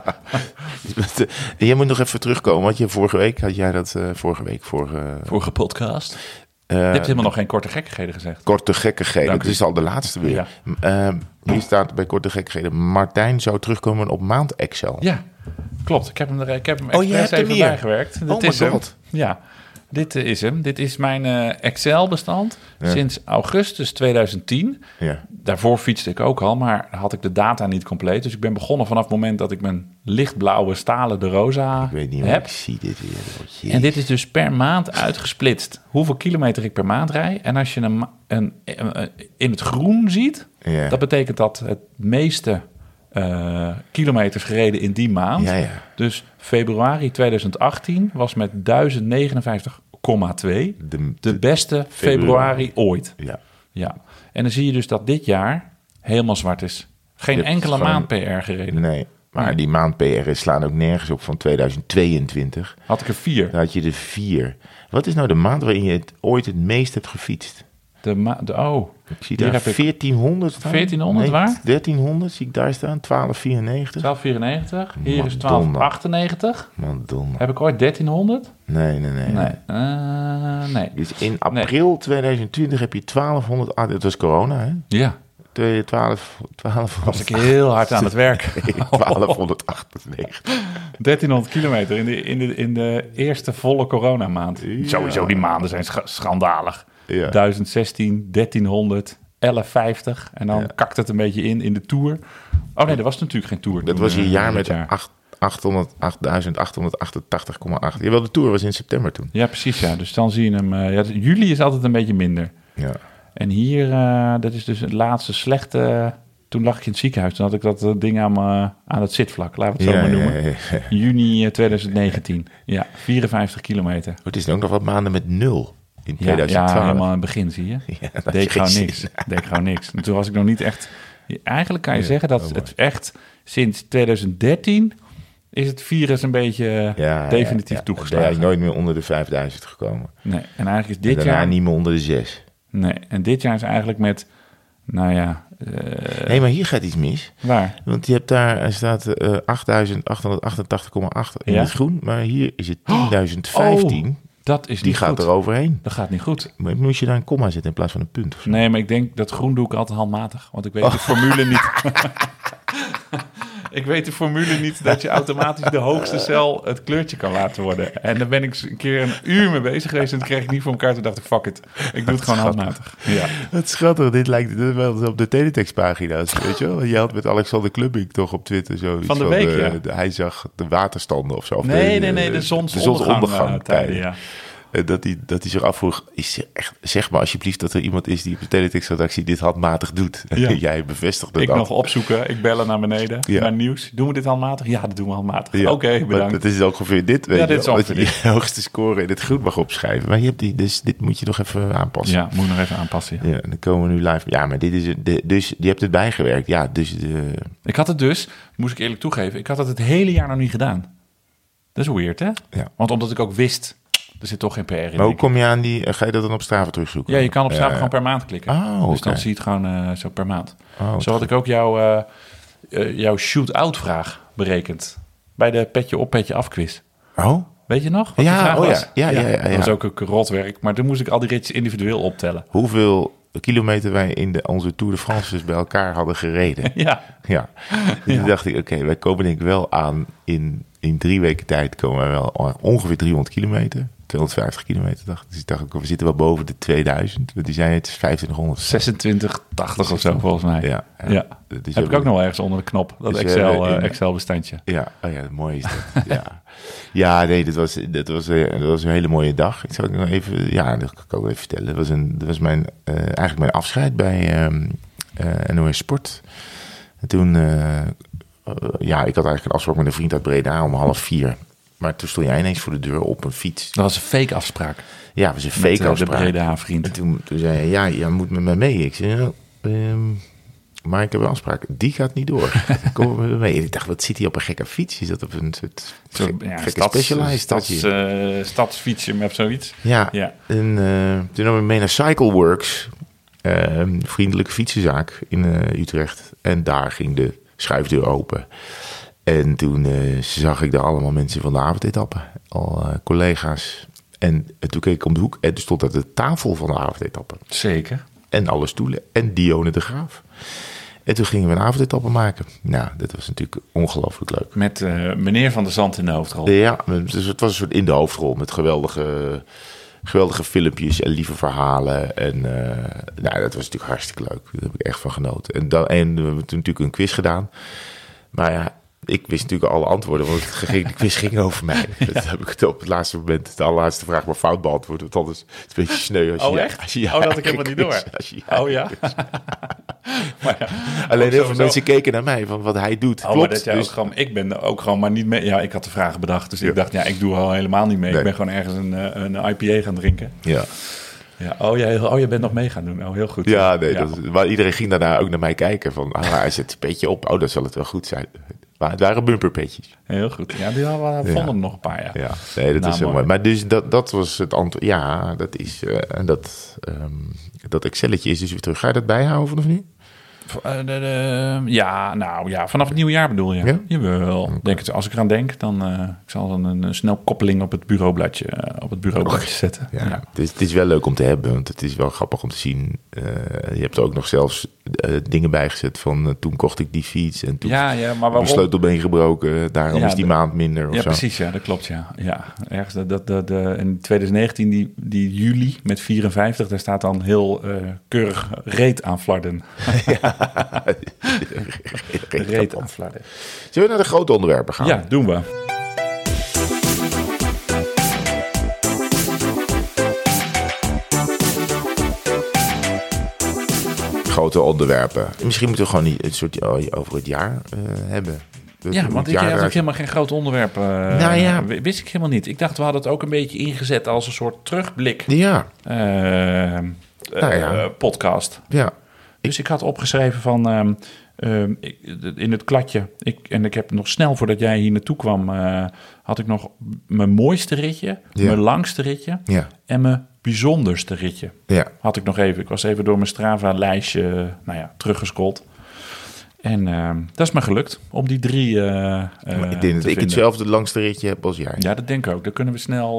*laughs* Jij moet nog even terugkomen, want je vorige week had jij dat eh, vorige week vorige Vorige podcast. eh, je hebt helemaal nog geen korte gekkigheden gezegd. korte gekkigheden. Het is al de laatste weer. Ja. Eh, hier staat bij korte gekkigheden: Martijn zou terugkomen op maand Excel. Ja, klopt. Ik heb hem er ik heb hem Oh, je expres hebt hem bijgewerkt. Dit Oh my is hem. God. Ja, dit eh, is hem. Dit is mijn eh, Excel-bestand Ja. sinds augustus 2010. Ja. Daarvoor fietste ik ook al, maar had ik de data niet compleet. Dus ik ben begonnen vanaf het moment dat ik mijn lichtblauwe stalen de Rosa Ik weet niet heb. ik zie dit weer. Jezus. En dit is dus per maand uitgesplitst. Hoeveel kilometer ik per maand rijd. En als je een, een, een- in het groen ziet, Ja. dat betekent dat het meeste eh, kilometers gereden in die maand. Ja, ja. Dus februari 2018 was met 1059,2 De, de beste februari ooit. ja. Ja. En dan zie je dus dat dit jaar helemaal zwart is. Geen enkele gewoon- maand PR gereden. Nee. Maar Nee. die maand PR slaan ook nergens op van 2022. Had ik er vier. Dan had je er vier. Wat is nou de maand waarin je het ooit het meest hebt gefietst? De ma- de, oh, Ik zie daar heb ik 1400 staan. 1400 Nee, waar? 1300 zie ik daar staan. 1294. 1294. Hier is Madonna. 1298. Madonna. Heb ik ooit 1300? Nee, nee, nee. Nee. Eh, nee. Dus in april 2020 heb je 1200... Ah, dat was corona, hè? Ja, 12, 12, was ik heel hard aan het werk. *laughs* 1298. 1300 kilometer in de, in de, in de eerste volle coronamaand. Ja. Sowieso, die maanden zijn scha- schandalig. Ja. 1016, 1300, 1150. En dan Ja. kakt het een beetje in in de Tour. Oh nee, dat was natuurlijk geen Tour. Dat toen, was je eh, jaar met jaar. 8, 800, 8888,8. Jawel, de Tour was in september toen. Ja, precies ja. Dus dan zie je hem... eh, ja, juli is altijd een beetje minder. Ja. En hier, eh, dat is dus het laatste slechte... Toen lag ik in het ziekenhuis. Toen had ik dat eh, ding aan, me, aan het zitvlak. Laten we het zo Ja, maar noemen. ja. Juni eh, 2019. Ja, 54 kilometer. Het is ook nog wat maanden met nul in Ja, 2012. ja, helemaal aan het begin zie je. *laughs* Ja, Deed ik je gewoon geen niks. Deed ik gewoon niks. En toen was ik nog niet echt... Eigenlijk kan je Ja, zeggen dat oh, het echt sinds 2013 is het virus een beetje Ja, definitief ja, ja. toegeslagen. Jij nooit meer onder de 5000 gekomen. Nee, en eigenlijk is En dit daarna jaar... niet meer onder de 6. Nee, en dit jaar is eigenlijk met... Nou ja, eh, Nee, maar hier gaat iets mis. waar? Want je hebt daar, er staat eh 8.888,8 in Ja? het groen. Maar hier is het 10.015. Oh, dat is die niet gaat goed. er overheen. Dat gaat niet goed. Maar moest je daar een komma zetten in plaats van een punt? Of zo? Nee, maar ik denk dat groen doe ik altijd handmatig. Want ik weet Oh. de formule niet. *laughs* *laughs* ik weet de formule niet dat je automatisch de hoogste cel het kleurtje kan laten worden. En daar ben ik een keer een uur mee bezig geweest en dat kreeg ik niet voor elkaar. Toen dacht ik, fuck it. Ik doe het gewoon handmatig. Ja. Wat schattig, dit lijkt dit wel op de teletextpagina's, weet je wel? Je had met Alexander Klubbing toch op Twitter zo Van de week, ja. de- hij zag de waterstanden of zo. Of Nee, de, nee, nee, de zonsondergang. eh, tijden, ja. Eh, Dat hij, dat hij zich afvroeg, is echt, zeg maar alsjeblieft dat er iemand is die op de teletextredactie dit handmatig doet. *laughs* Ja. Jij bevestigde Ik dat. nog opzoeken. Ik bellen naar beneden. Ja. Naar nieuws. Doen we dit handmatig? Ja, dat doen we handmatig. Ja, Oké, bedankt. Het is ook ongeveer dit, weet Ja, dit is dat ongeveer je de *laughs* hoogste score in het groen mag opschrijven. Maar je hebt die, dus dit moet je nog even aanpassen. Ja, moet ik nog even aanpassen. ja. Dan komen we nu live. Ja, maar dit is de, dus je hebt het bijgewerkt. Ja, dus de, Ik had het dus, moest ik eerlijk toegeven, ik had het het hele jaar nog niet gedaan. Dat is weird, hè? Ja. Want omdat ik ook wist, er zit toch geen PR in. Maar hoe kom je aan die... eh, Ga je dat dan op Strava terugzoeken? Ja, je kan op Strava gewoon per maand klikken. Oh, Dus dan zie je het gewoon eh, zo per maand. Oh, zo had ik ook jouw, eh, jouw shoot-out vraag berekend. Bij de petje op, petje af quiz. Oh? Weet je nog? Wat Ja, oh ja. Ja, ja, ja, ja. Dat was ook een rotwerk. Maar toen moest ik al die ritjes individueel optellen. Hoeveel kilometer wij in de, onze Tour de France dus bij elkaar hadden gereden. *laughs* Ja, Ja. Dus toen dacht ik, oké, wij komen denk ik wel aan in, in drie weken tijd komen wij wel ongeveer 300 kilometer. 250 kilometer dacht ik. Dus ik dacht ook, we zitten wel boven de 2000. Want die zijn het is 2500. 26, 80 of zo volgens mij. Ja, Ja. Heb ik ook nog wel ergens onder de knop, dat Dus, Excel, eh, eh, in- Excel-bestandje. Ja, oh ja, mooi is dat. *laughs* ja. ja, nee, dat was, dat, was, eh, dat was een hele mooie dag. Ik zal ik nog even, ja, dat kan ik ook even vertellen. Dat was, een, dat was mijn, eh, eigenlijk mijn afscheid bij ehm eh, NOS Sport. En toen, ja, ik had eigenlijk een afspraak met een vriend uit Breda om half vier. Maar toen stond jij ineens voor de deur op een fiets. Dat was een fake afspraak. Ja, dat was een Met, fake eh, de afspraak. En vriend. toen, toen zei hij, ja, je moet met mij mee. Ik zei, ja, ehm, maar ik heb een afspraak. Die gaat niet door. *laughs* Kom met me mee. En ik dacht, wat zit hij op een gekke fiets? Is dat op een soort Zo, gek- ja, gekke stads, specialized stads, stadje? eh, stadsfietsje of zoiets. ja. Ja. En eh, toen nam ik mee naar Cycleworks. een vriendelijke fietsenzaak in Utrecht. En daar ging de schuifdeur open. En toen eh, zag ik daar allemaal mensen van de avondetappe. Al eh, collega's. En eh, toen keek ik om de hoek. En toen stond dat de tafel van de avondetappe. Zeker. en alle stoelen en Dione de Graaf. En toen gingen we een avondetappe maken. Nou, dat was natuurlijk ongelooflijk leuk. Met meneer Van der Zand in de hoofdrol. Ja, dus het was een soort in de hoofdrol met geweldige, geweldige filmpjes en lieve verhalen. En nou, dat was natuurlijk hartstikke leuk. Daar heb ik echt van genoten. En, dan, en we hebben toen natuurlijk een quiz gedaan. Maar ja, ik wist natuurlijk alle antwoorden, want het ging, de quiz ging over mij. *laughs* Dat heb ik het op het laatste moment, de allerlaatste vraag, maar fout beantwoord. Want anders is het een beetje sneu als je... Oh, echt? Als je je Oh, dat had ik helemaal niet *laughs* door. als je je Oh *laughs* ja? maar ja. Alleen heel veel mensen keken naar mij van wat hij doet. Oh, Klopt. dat jij dus, ook gewoon, ik ben er ook gewoon maar niet mee. Ja, ik had de vragen bedacht, dus ik dacht, ja, ik doe al helemaal niet mee. Nee. Ik ben gewoon ergens een, eh, een IPA gaan drinken. ja, Ja, oh, jij, oh, je bent nog mee gaan doen. Oh, heel goed. ja, nee, Dat, maar iedereen ging daarna ook naar mij kijken van, ah, hij zet een petje op. Oh, dan zal het wel goed zijn. Maar het waren bumperpetjes. Heel goed. Ja, die hadden we vonden nog een paar, ja. Ja, nee, dat Nou, is heel mooi. Maar dus dat, dat was het antwoord. Ja, dat is, eh, en dat, ehm, dat Excelletje is dus weer terug. Ga je dat bijhouden vanaf nu? Eh, de- de- ja, nou ja, vanaf het nieuwe jaar bedoel je? Ja? Jawel. Denk het, als ik eraan denk, dan uh, ik zal dan een, een snel koppeling op het bureaubladje, op het bureaubladje zetten. Ja, Ja. Het, is, het is wel leuk om te hebben, want het is wel grappig om te zien. Je hebt ook nog zelfs uh, dingen bijgezet van uh, toen kocht ik die fiets en toen ja, ja, maar mijn waarom? sleutelbeen gebroken. Daarom Ja, is die de- maand minder of Ja, zo. precies, ja, dat klopt, ja. ja ergens dat, dat, dat, de, in 2019, die, die juli met 54, daar staat dan heel keurig reet aan flarden. *laughs* *laughs* reet aan flarden. Zullen we naar de grote onderwerpen gaan? Ja, doen we. Grote onderwerpen. Misschien moeten we gewoon niet een soort oh, over het jaar uh, hebben. Dat Ja, want ik ook eruit- helemaal geen groot onderwerp. Uh, Nou ja. Wist ik helemaal niet. Ik dacht, we hadden het ook een beetje ingezet als een soort terugblik Ja, uh, Nou ja. uh, podcast. ja. Dus ik had opgeschreven van um, ik, in het kladje. Ik, en ik heb nog snel voordat jij hier naartoe kwam, uh, had ik nog mijn mooiste ritje, Ja. mijn langste ritje Ja, en mijn bijzonderste ritje. ja. Had ik nog even. Ik was even door mijn Strava-lijstje nou ja. En uh, dat is me gelukt om die drie. Uh, Maar ik denk dat ik hetzelfde langste ritje heb als jij. Ja, dat denk ik ook. Daar kunnen we snel.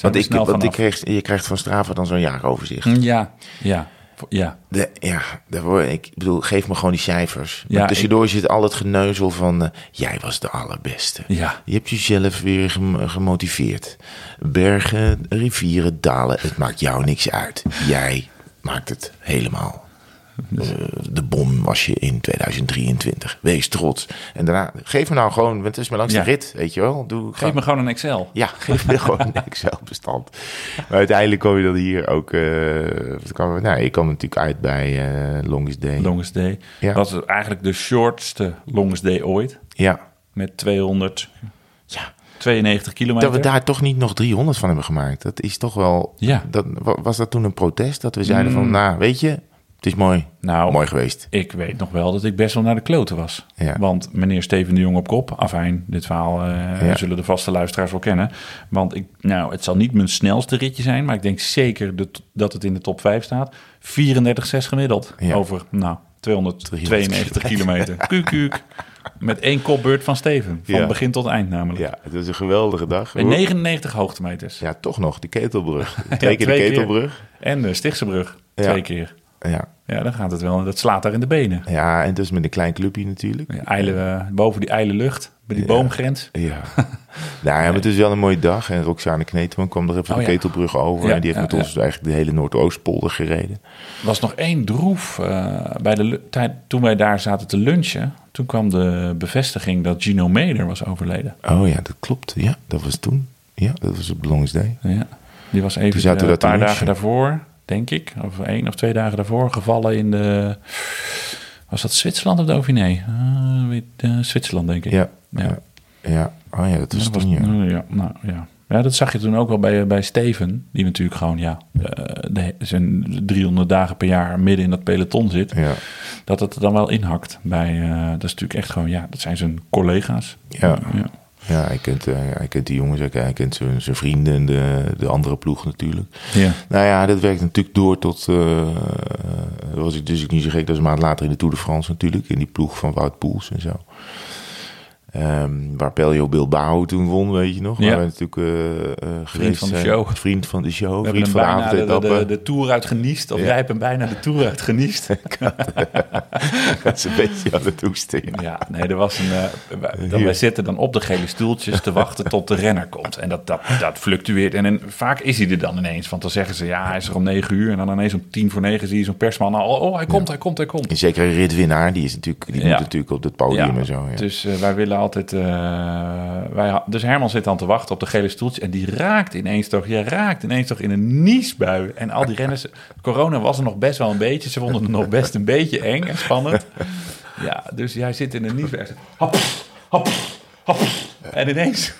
Want ik, snel want ik vanaf. kreeg, je krijgt van Strava dan zo'n jaaroverzicht. Ja, ja, ja. De, ja, daarvoor, ik bedoel, geef me gewoon die cijfers. Ja, maar tussendoor zit al het geneuzel van... eh, jij was de allerbeste. Ja. Je hebt jezelf weer gem- gemotiveerd. Bergen, rivieren, dalen, het maakt jou niks uit. Jij maakt het helemaal. Uh, de bom was je in 2023. Wees trots. En daarna, geef me nou gewoon, het is mijn langste Ja. rit, weet je wel. Doe, Geef me gewoon een Excel. ja, *laughs* geef me gewoon een Excel-bestand. Maar uiteindelijk kom je dan hier ook... eh, er- nou, ik kwam natuurlijk uit bij eh Longest Day. Longest Day. Ja. Dat was eigenlijk de shortste Longest Day ooit. ja, Met 292 ja. kilometer. Dat we daar toch niet nog 300 van hebben gemaakt. Dat is toch wel... Ja. Dat, wa- was dat toen een protest? Dat we zeiden van, Mm. nou, weet je, het is mooi. Nou, Mooi geweest. ik weet nog wel dat ik best wel naar de kloten was. Ja. Want meneer Steven de Jong op kop, afijn, dit verhaal Ja. zullen de vaste luisteraars wel kennen. Want ik, nou, het zal niet mijn snelste ritje zijn, maar ik denk zeker dat, dat het in de top 5 staat. 34,6 gemiddeld Ja. over, nou, 292 kilometer. *laughs* Kuuk. Met één kopbeurt van Steven. Van Ja. begin tot eind namelijk. Ja, het was een geweldige dag. En 99 hoogtemeters. Ja, toch nog, die ketelbrug. *laughs* Twee Ja, keer de keer. ketelbrug. En de Stichtse brug. Ja. Twee keer. Ja. Ja, dan gaat het wel. Dat slaat daar in de benen. ja, en dus met een klein clubje natuurlijk. Ja, ijle, eh, boven die ijle lucht, bij die Ja. boomgrens. Ja. nou ja, maar het is wel een mooie dag. En Roxane Kneteman kwam er even Oh, de ketelbrug over. En die heeft met ons eigenlijk de hele Noordoostpolder gereden. Er was nog één droef eh, bij de tijd toen wij daar zaten te lunchen. Toen kwam de bevestiging dat Gino Meder was overleden. Oh ja, dat klopt. Ja, dat was toen. Ja, dat was op Belongs Day. Ja, die was even we eh, een paar dagen daarvoor, denk ik, of één of twee dagen daarvoor, gevallen in de. Was dat Zwitserland of Dauphiné? Uh, eh, Zwitserland, denk ik. Ja, Ja. ja. Oh ja, dat was Ja, toen, ja. ja, nou, ja. ja, dat zag je toen ook wel bij, bij Steven, die natuurlijk gewoon ja, eh, de, zijn 300 dagen per jaar midden in dat peloton zit. Ja, Dat het er dan wel inhakt. Bij, eh, dat is natuurlijk echt gewoon, ja, dat zijn zijn collega's. Ja. ja. Ja hij, kent, eh, hij kent die jongens, hij kent zijn, zijn vrienden en de, de andere ploeg natuurlijk. ja. Nou ja, dat werkt natuurlijk door tot... dat was ik dus ook niet zo gek. Dat is een maand later in de Tour de France natuurlijk. In die ploeg van Wout Poels en zo. Ehm, waar Pelio Bilbao toen won, weet je nog. Ja. Waar we natuurlijk eh, eh, geweest van de show. Vriend van de show. We vriend van de bijna de, de, avondetappe. de, de Tour uit geniest. Of Ja. jij hebt hem bijna de Tour uit geniest. *laughs* *laughs* Dat is een beetje aan het hoesten, ja. Ja, nee, er was een. eh, wij, dan, wij zitten dan op de gele stoeltjes te wachten tot de renner komt. En dat, dat, dat fluctueert. En, en vaak is hij er dan ineens. Want dan zeggen ze ja, hij is er om negen uur. En dan ineens om tien voor negen zie je zo'n persman. al, Oh, hij komt, hij komt, hij komt. En zeker een ritwinnaar, die, is natuurlijk, die moet natuurlijk op het podium en zo. Ja. Dus eh, wij willen altijd. eh, wij, dus Herman zit dan te wachten op de gele stoeltje. En die raakt ineens toch. Je raakt ineens toch in een niesbui. En al die renners. *laughs* Corona was er nog best wel een beetje. Ze vonden het nog best een beetje eng en spannend. *laughs* Ja, dus jij zit in een niesbui. Hop, hop, hop. En ineens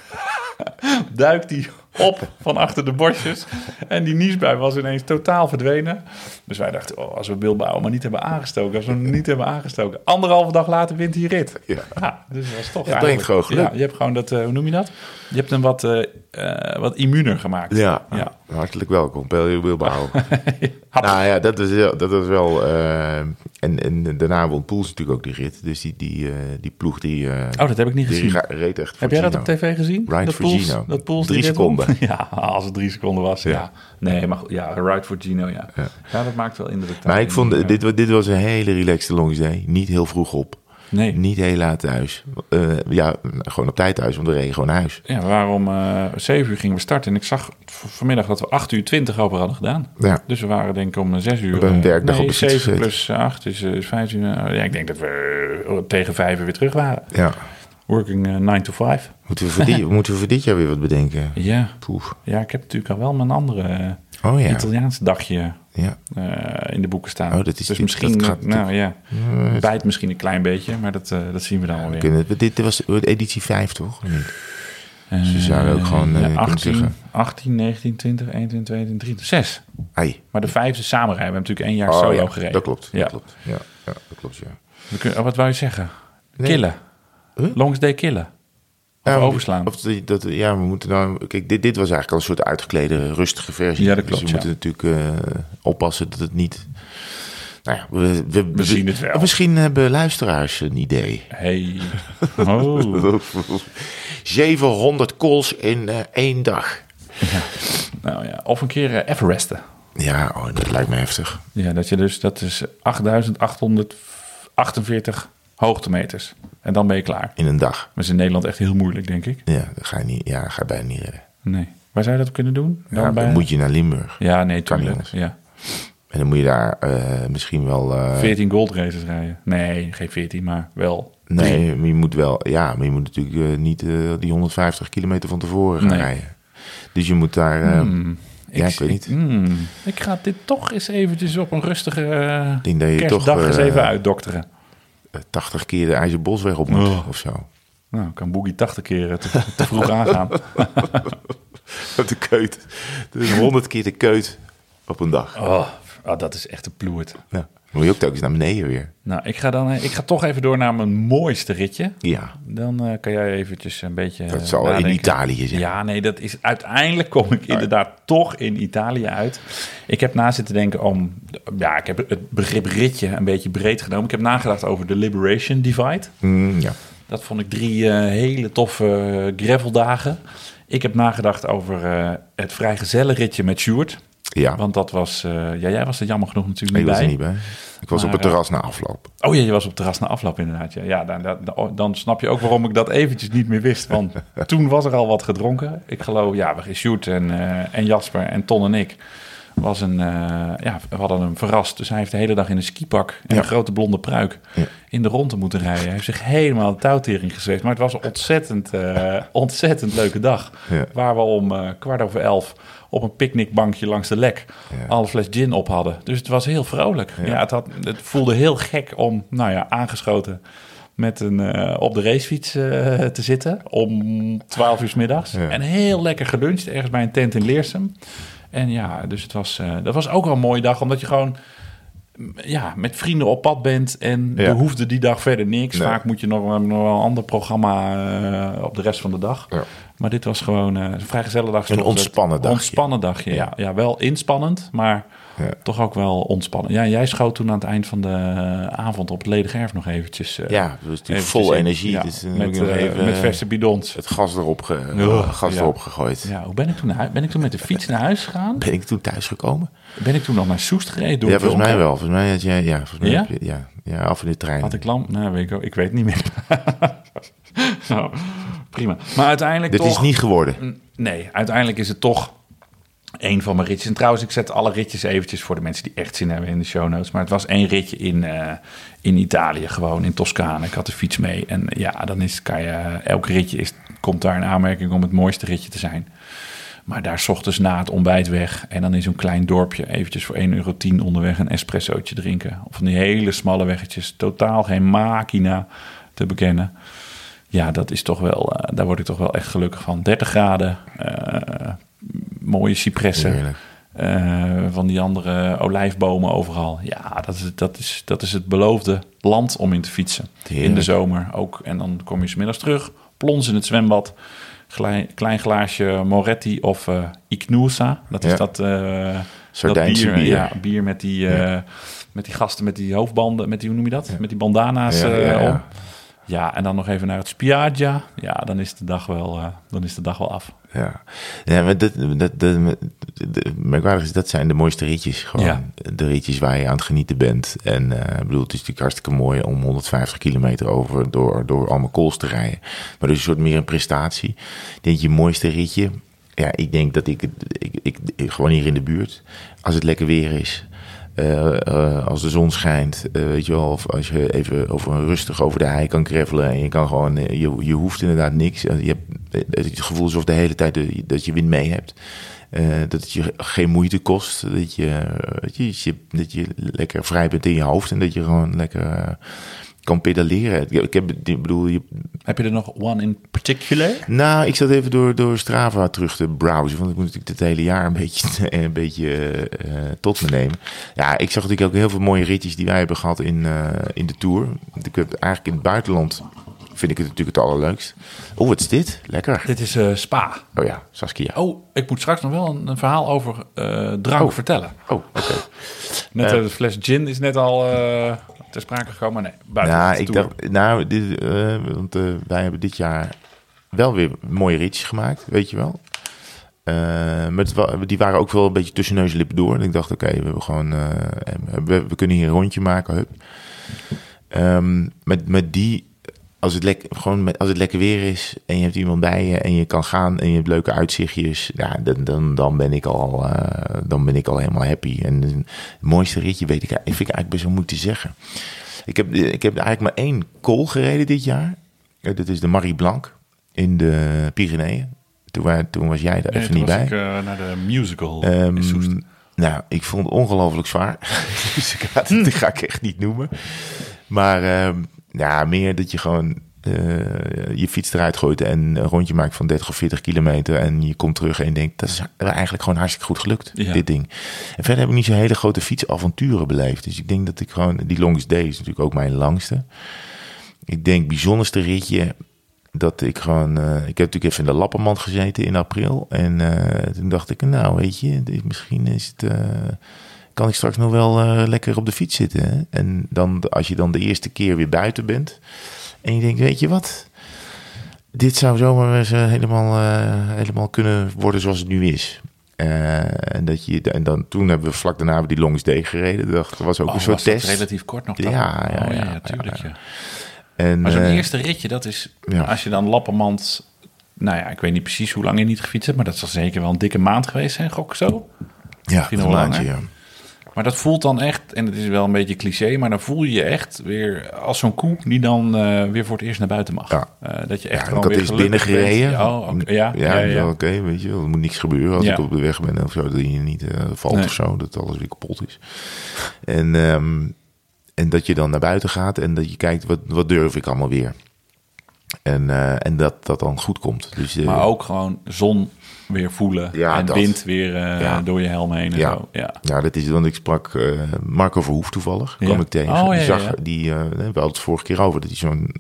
*laughs* duikt hij op van achter de bosjes. En die niesbui was ineens totaal verdwenen. Dus wij dachten, oh, als we Bilbao maar niet hebben aangestoken. Als we hem niet hebben aangestoken. Anderhalve dag later wint hij rit. Ja. dus dat was toch Ja, brengt gewoon geluk. Ja, je hebt gewoon dat, eh, hoe noem je dat? Je hebt hem wat, eh, eh, wat immuner gemaakt. Ja, Ja. hartelijk welkom, Pelio Bilbao. *laughs* nou ja, dat wel- dat was wel... en, en daarna won Poels natuurlijk ook die rit. Dus die, die, die ploeg die... Oh, dat heb ik niet gezien. reed echt Heb jij dat op tv gezien? Ride dat Poels-. Dat Poels Drie won? *laughs* seconden. *laughs* Ja, als het drie seconden was. Ja. Ja. Nee, maar ja, Ride for Gino, ja. Ja. ja. dat maakt wel indruk. Maar ik vond, dit, wa- dit was een hele relaxte longs day. Niet heel vroeg op. Nee. Niet heel laat thuis. Eh, ja, gewoon op tijd thuis, want we reden gewoon naar huis. Ja, waarom eh 7 uur gingen we starten. En ik zag vanmiddag dat we 8 uur 20 over hadden gedaan. Ja, Dus we waren denk ik om 6 uur. We een eh, werkdag nee, op de fiets 7 gezeten. plus 8 is, eh, is 15 uur. ja, ik denk dat we eh, tegen 5 uur weer terug waren. ja. Working eh, 9 to 5. Moeten we, voor dit, *laughs* moeten we voor dit jaar weer wat bedenken? Ja. Poef. ja, ik heb natuurlijk al wel mijn andere eh, Oh ja. Italiaans dagje ja. eh, in de boeken staan. Oh, dat is- dus misschien, dat gaat nou ja, Eh, bijt misschien een klein beetje, maar dat, eh, dat zien we dan wel weer. we- dit, was editie 5, toch? Eh, Ze zouden ook gewoon, eh, ja, kunnen 18, zeggen. 18, 19, 20, 21, 22, 23, 6. Ai. Maar de vijfde samenrijden. We hebben natuurlijk één jaar Oh, solo ja, gereden. Dat klopt. Ja. Dat klopt. Ja, ja, dat klopt, ja. We kunnen, oh, wat wou je zeggen? Nee. Killen. Huh? Longs day killen. Of Ja, overslaan. Of dat, dat- ja, we moeten nou... Kijk, dit, dit was eigenlijk al een soort uitgeklede, rustige versie. Ja, dat klopt, Dus we ja. moeten natuurlijk eh, oppassen dat het niet... Nou ja, we, we, We zien het wel. Misschien hebben luisteraars een idee. Hey. *laughs* Oh. 700 calls in eh, één dag. nou ja, of een keer eh, Everesten. Ja, oh, dat lijkt me heftig. Ja, dat je dus, dat is 8848 hoogtemeters. En dan ben je klaar. In een dag. Dat is in Nederland echt heel moeilijk, denk ik. Ja, dat ga je, niet, ja, ga je bijna niet redden. Nee. Waar zou je dat kunnen doen? Dan Ja, bij... dan moet je naar Limburg. Ja, nee, tuurlijk. Ja. En dan moet je daar eh, misschien wel... eh, 14 gold races rijden. Nee, geen 14, maar wel. Nee, maar je moet wel, ja, maar je moet natuurlijk eh, niet eh, die 150 kilometer van tevoren gaan Nee. rijden. Dus je moet daar, eh, Hmm. ja, ik weet niet. hmm, ik ga dit toch eens eventjes op een rustige eh, toch kerstdag eens eh, even uitdokteren. 80 keer de IJzerbosweg op moet Oh. of zo. Nou, kan Boogie 80 keer eh, te, te vroeg aangaan. *laughs* De keut. Dus 100 keer de keut op een dag. Oh, oh, dat is echt een ploert. Ja. Dan moet je ook telkens naar beneden weer. Nou, ik ga, dan, eh, ik ga toch even door naar mijn mooiste ritje. Ja, Dan eh, kan jij eventjes een beetje dat zal in. Italië zijn. Ja, nee, dat is uiteindelijk kom ik inderdaad toch in Italië uit. Ik heb na zitten denken om, ja, ik heb het begrip ritje een beetje breed genomen. Ik heb nagedacht over de Liberation Divide. Mm, ja. Dat vond ik drie eh, hele toffe graveldagen. Ik heb nagedacht over eh, het vrijgezellenritje met Sjoerd. Ja. Want dat was... eh, ja, jij was er jammer genoeg natuurlijk Ik niet was bij. er niet bij. Ik was Maar, op het terras na afloop. Oh ja, je was op het terras na afloop inderdaad. Ja, ja dan, dan, dan snap je ook waarom ik dat eventjes niet meer wist. Want *laughs* toen was er al wat gedronken. Ik geloof, ja, we Sjoerd en, eh, en Jasper en Ton en ik... Was een, eh, ja, we hadden hem verrast. Dus hij heeft de hele dag in een skipak en Ja. een grote blonde pruik Ja. in de ronde moeten rijden. Hij heeft zich helemaal de touwtering gezweefd. Maar het was een ontzettend, eh, ontzettend leuke dag. Ja. Waar we om eh, kwart over elf op een picknickbankje langs de lek Ja. alle fles gin op hadden. Dus het was heel vrolijk. Ja. het, had, het voelde heel gek om, nou ja, aangeschoten met een op de racefiets te zitten om 12 uur middags. Ja. En heel lekker geluncht ergens bij een tent in Leersum. En ja, dus het was, eh, dat was ook wel een mooie dag, omdat je gewoon m, ja, met vrienden op pad bent en Ja. er hoefde die dag verder niks. Nee. Vaak moet je nog, wel- nog wel een ander programma eh, op de rest van de dag. Ja. Maar dit was gewoon eh, een vrij dag. Een Toch het- ontspannen dagje. Ontspannen dagje, ja. ja. wel inspannend, maar Ja. toch ook wel ontspannen. Ja, jij schoot toen aan het eind van de eh, avond op het ledig erf nog eventjes. eh, Ja, was natuurlijk eventjes vol in. energie. Ja, dus met, eh, even met verse bidons. het gas erop, ge, Oh, gas ja. erop gegooid. Ja, hoe ben ik toen naar? Ben ik toen met de fiets naar huis gegaan? Ben ik toen thuis gekomen? Ben ik toen nog naar Soest gereden? Door ja, volgens mij wel. Volgens mij had jij, ja, volgens mij Ja? je- ja, ja, af in de trein. Had ik lam? Nou, weet ik, ook- ik weet het niet meer. *laughs* nou, prima. Maar uiteindelijk Dit toch... is niet geworden. Nee, uiteindelijk is het toch een van mijn ritjes. En trouwens, ik zet alle ritjes eventjes voor de mensen die echt zin hebben in de show notes. Maar het was één ritje in, eh, in Italië, gewoon in Toscane. Ik had de fiets mee. En ja, dan is, kan je, elk ritje is, komt daar in aanmerking om het mooiste ritje te zijn. Maar daar 's ochtends na het ontbijt weg. En dan in zo'n klein dorpje eventjes voor 1,10 euro onderweg een espressootje drinken. Of van die hele smalle weggetjes. Totaal geen machina te bekennen. Ja, dat is toch wel, eh, daar word ik toch wel echt gelukkig van. 30 graden, eh, mooie cipressen. Eh, van die andere olijfbomen overal. Ja, dat is, dat, is, dat is het beloofde land om in te fietsen. Heerlijk. In de zomer ook. En dan kom je 's middags terug, plons in het zwembad. Klein, klein glaasje Moretti of eh Ignusa. Dat is Ja. dat, Sardijnse dat bier. Ja, bier met die, Ja. met die gasten met die hoofdbanden. Met die, hoe noem je dat? Met die bandana's om. Ja, en dan nog even naar het Spiaggia. Ja, dan is de dag wel, dan is de dag wel af. Ja, ja maar dat, dat, dat, merkwaardig is, dat zijn de mooiste ritjes. Gewoon Ja. de ritjes waar je aan het genieten bent. En eh, ik bedoel, het is natuurlijk hartstikke mooi om 150 kilometer over door, door allemaal kools te rijden. Maar dus een soort meer een prestatie. Ik denk je mooiste ritje. Ja, ik denk dat ik, ik, ik, ik gewoon hier in de buurt, als het lekker weer is. Eh, eh, als de zon schijnt, eh, weet je wel, of als je even over rustig over de hei kan gravelen en je kan gewoon, je, je hoeft inderdaad niks. Je hebt het gevoel alsof de hele tijd dat je wind mee hebt. Dat het je geen moeite kost. Dat je, dat, je, dat je- lekker vrij bent in je hoofd en dat je gewoon lekker kan pedaleren. Ik, heb, ik bedoel, je, Heb je er nog one in particular? nou, ik zat even door, door Strava terug te browsen. Want ik moet natuurlijk dit hele jaar een *laughs* beetje, een beetje eh, tot me nemen. Ja, ik zag natuurlijk ook heel veel mooie ritjes die wij hebben gehad in, eh, in de Tour. Ik heb eigenlijk in het buitenland vind ik het natuurlijk het allerleukst. Oh, wat is dit? Lekker. Dit is eh, Spa. Oh ja, Saskia. Oh, ik moet straks nog wel een, een verhaal over eh, drank Oh. vertellen. Oh, oké. *laughs* Net Eh. de fles gin is net al ter sprake gekomen, maar nee, buiten Nou, ik dacht, nou, dit, want wij hebben dit jaar wel weer mooie ritjes gemaakt, weet je wel. Maar het wa- die waren ook wel een beetje tussen neus en lippen door. En ik dacht, oké, we hebben gewoon, we, we kunnen hier een rondje maken. Hup. Ehm, met, met die, als het, lek, gewoon met, als het lekker weer is en je hebt iemand bij je en je kan gaan en je hebt leuke uitzichtjes, ja, dan, dan, dan, ben, ik al, eh, dan ben ik al helemaal happy. En het mooiste ritje weet ik, ik vind ik eigenlijk best wel moeilijk te zeggen. Ik heb, ik heb eigenlijk maar één kool gereden dit jaar. Dat is de Marie Blanc in de Pyreneeën. Toen, toen was jij daar Nee, even niet bij. ik eh, naar de musical in Soest. nou, ik vond het ongelooflijk zwaar. *laughs* dus ik ga, *laughs* dat ga ik echt niet noemen. Maar ehm, ja, meer dat je gewoon eh, je fiets eruit gooit en een rondje maakt van 30 of 40 kilometer. En je komt terug en je denkt, dat is eigenlijk gewoon hartstikke goed gelukt, Ja. dit ding. En verder heb ik niet zo'n hele grote fietsavonturen beleefd. Dus ik denk dat ik gewoon, die longest day is natuurlijk ook mijn langste. Ik denk bijzonderste ritje dat ik gewoon... eh, ik heb natuurlijk even in de Lappenmand gezeten in april. En eh, toen dacht ik, nou weet je, dit- misschien is het... kan ik straks nog wel eh, lekker op de fiets zitten. Hè? En dan, als je dan de eerste keer weer buiten bent... en je denkt, weet je wat... Dit zou zomaar eens eh, helemaal, eh, helemaal kunnen worden zoals het nu is. En, dat je, en dan, toen hebben we vlak daarna die Longs D gereden. Dat was ook Oh, een soort test. relatief kort nog dan? Ja, ja, oh, ja, ja, ja, tuurlijk, ja. En, Maar zo'n eerste ritje, dat is... Als je dan Lappermand... Nou ja, ik weet niet precies hoe lang je niet gefietst hebt... maar dat zal zeker wel een dikke maand geweest zijn, gok zo. ja, een maandje, ja. Maar dat voelt dan echt, en het is wel een beetje cliché... maar dan voel je je echt weer als zo'n koe... die dan eh, weer voor het eerst naar buiten mag. Ja. Eh, dat je echt Ja, gewoon weer gelukkig binnengereden. Oh, ja, ja, ja, ja, oké, weet je. Er moet niks gebeuren als ik op de weg ben of zo. Dat je niet eh, valt Nee. of zo. Dat alles weer kapot is. En, ehm, en dat je dan naar buiten gaat en dat je kijkt, wat, wat durf ik allemaal weer? En, en dat dat dan goed komt. Dus, Maar ook gewoon zon weer voelen. Ja, en dat. wind weer eh, Ja. door je helm heen en Ja. zo. Ja. Ja, dat is, want ik sprak eh, Marco Verhoef toevallig, kwam ik tegen. Oh, die zag, die, eh, we hadden het vorige keer over, dat hij zo'n,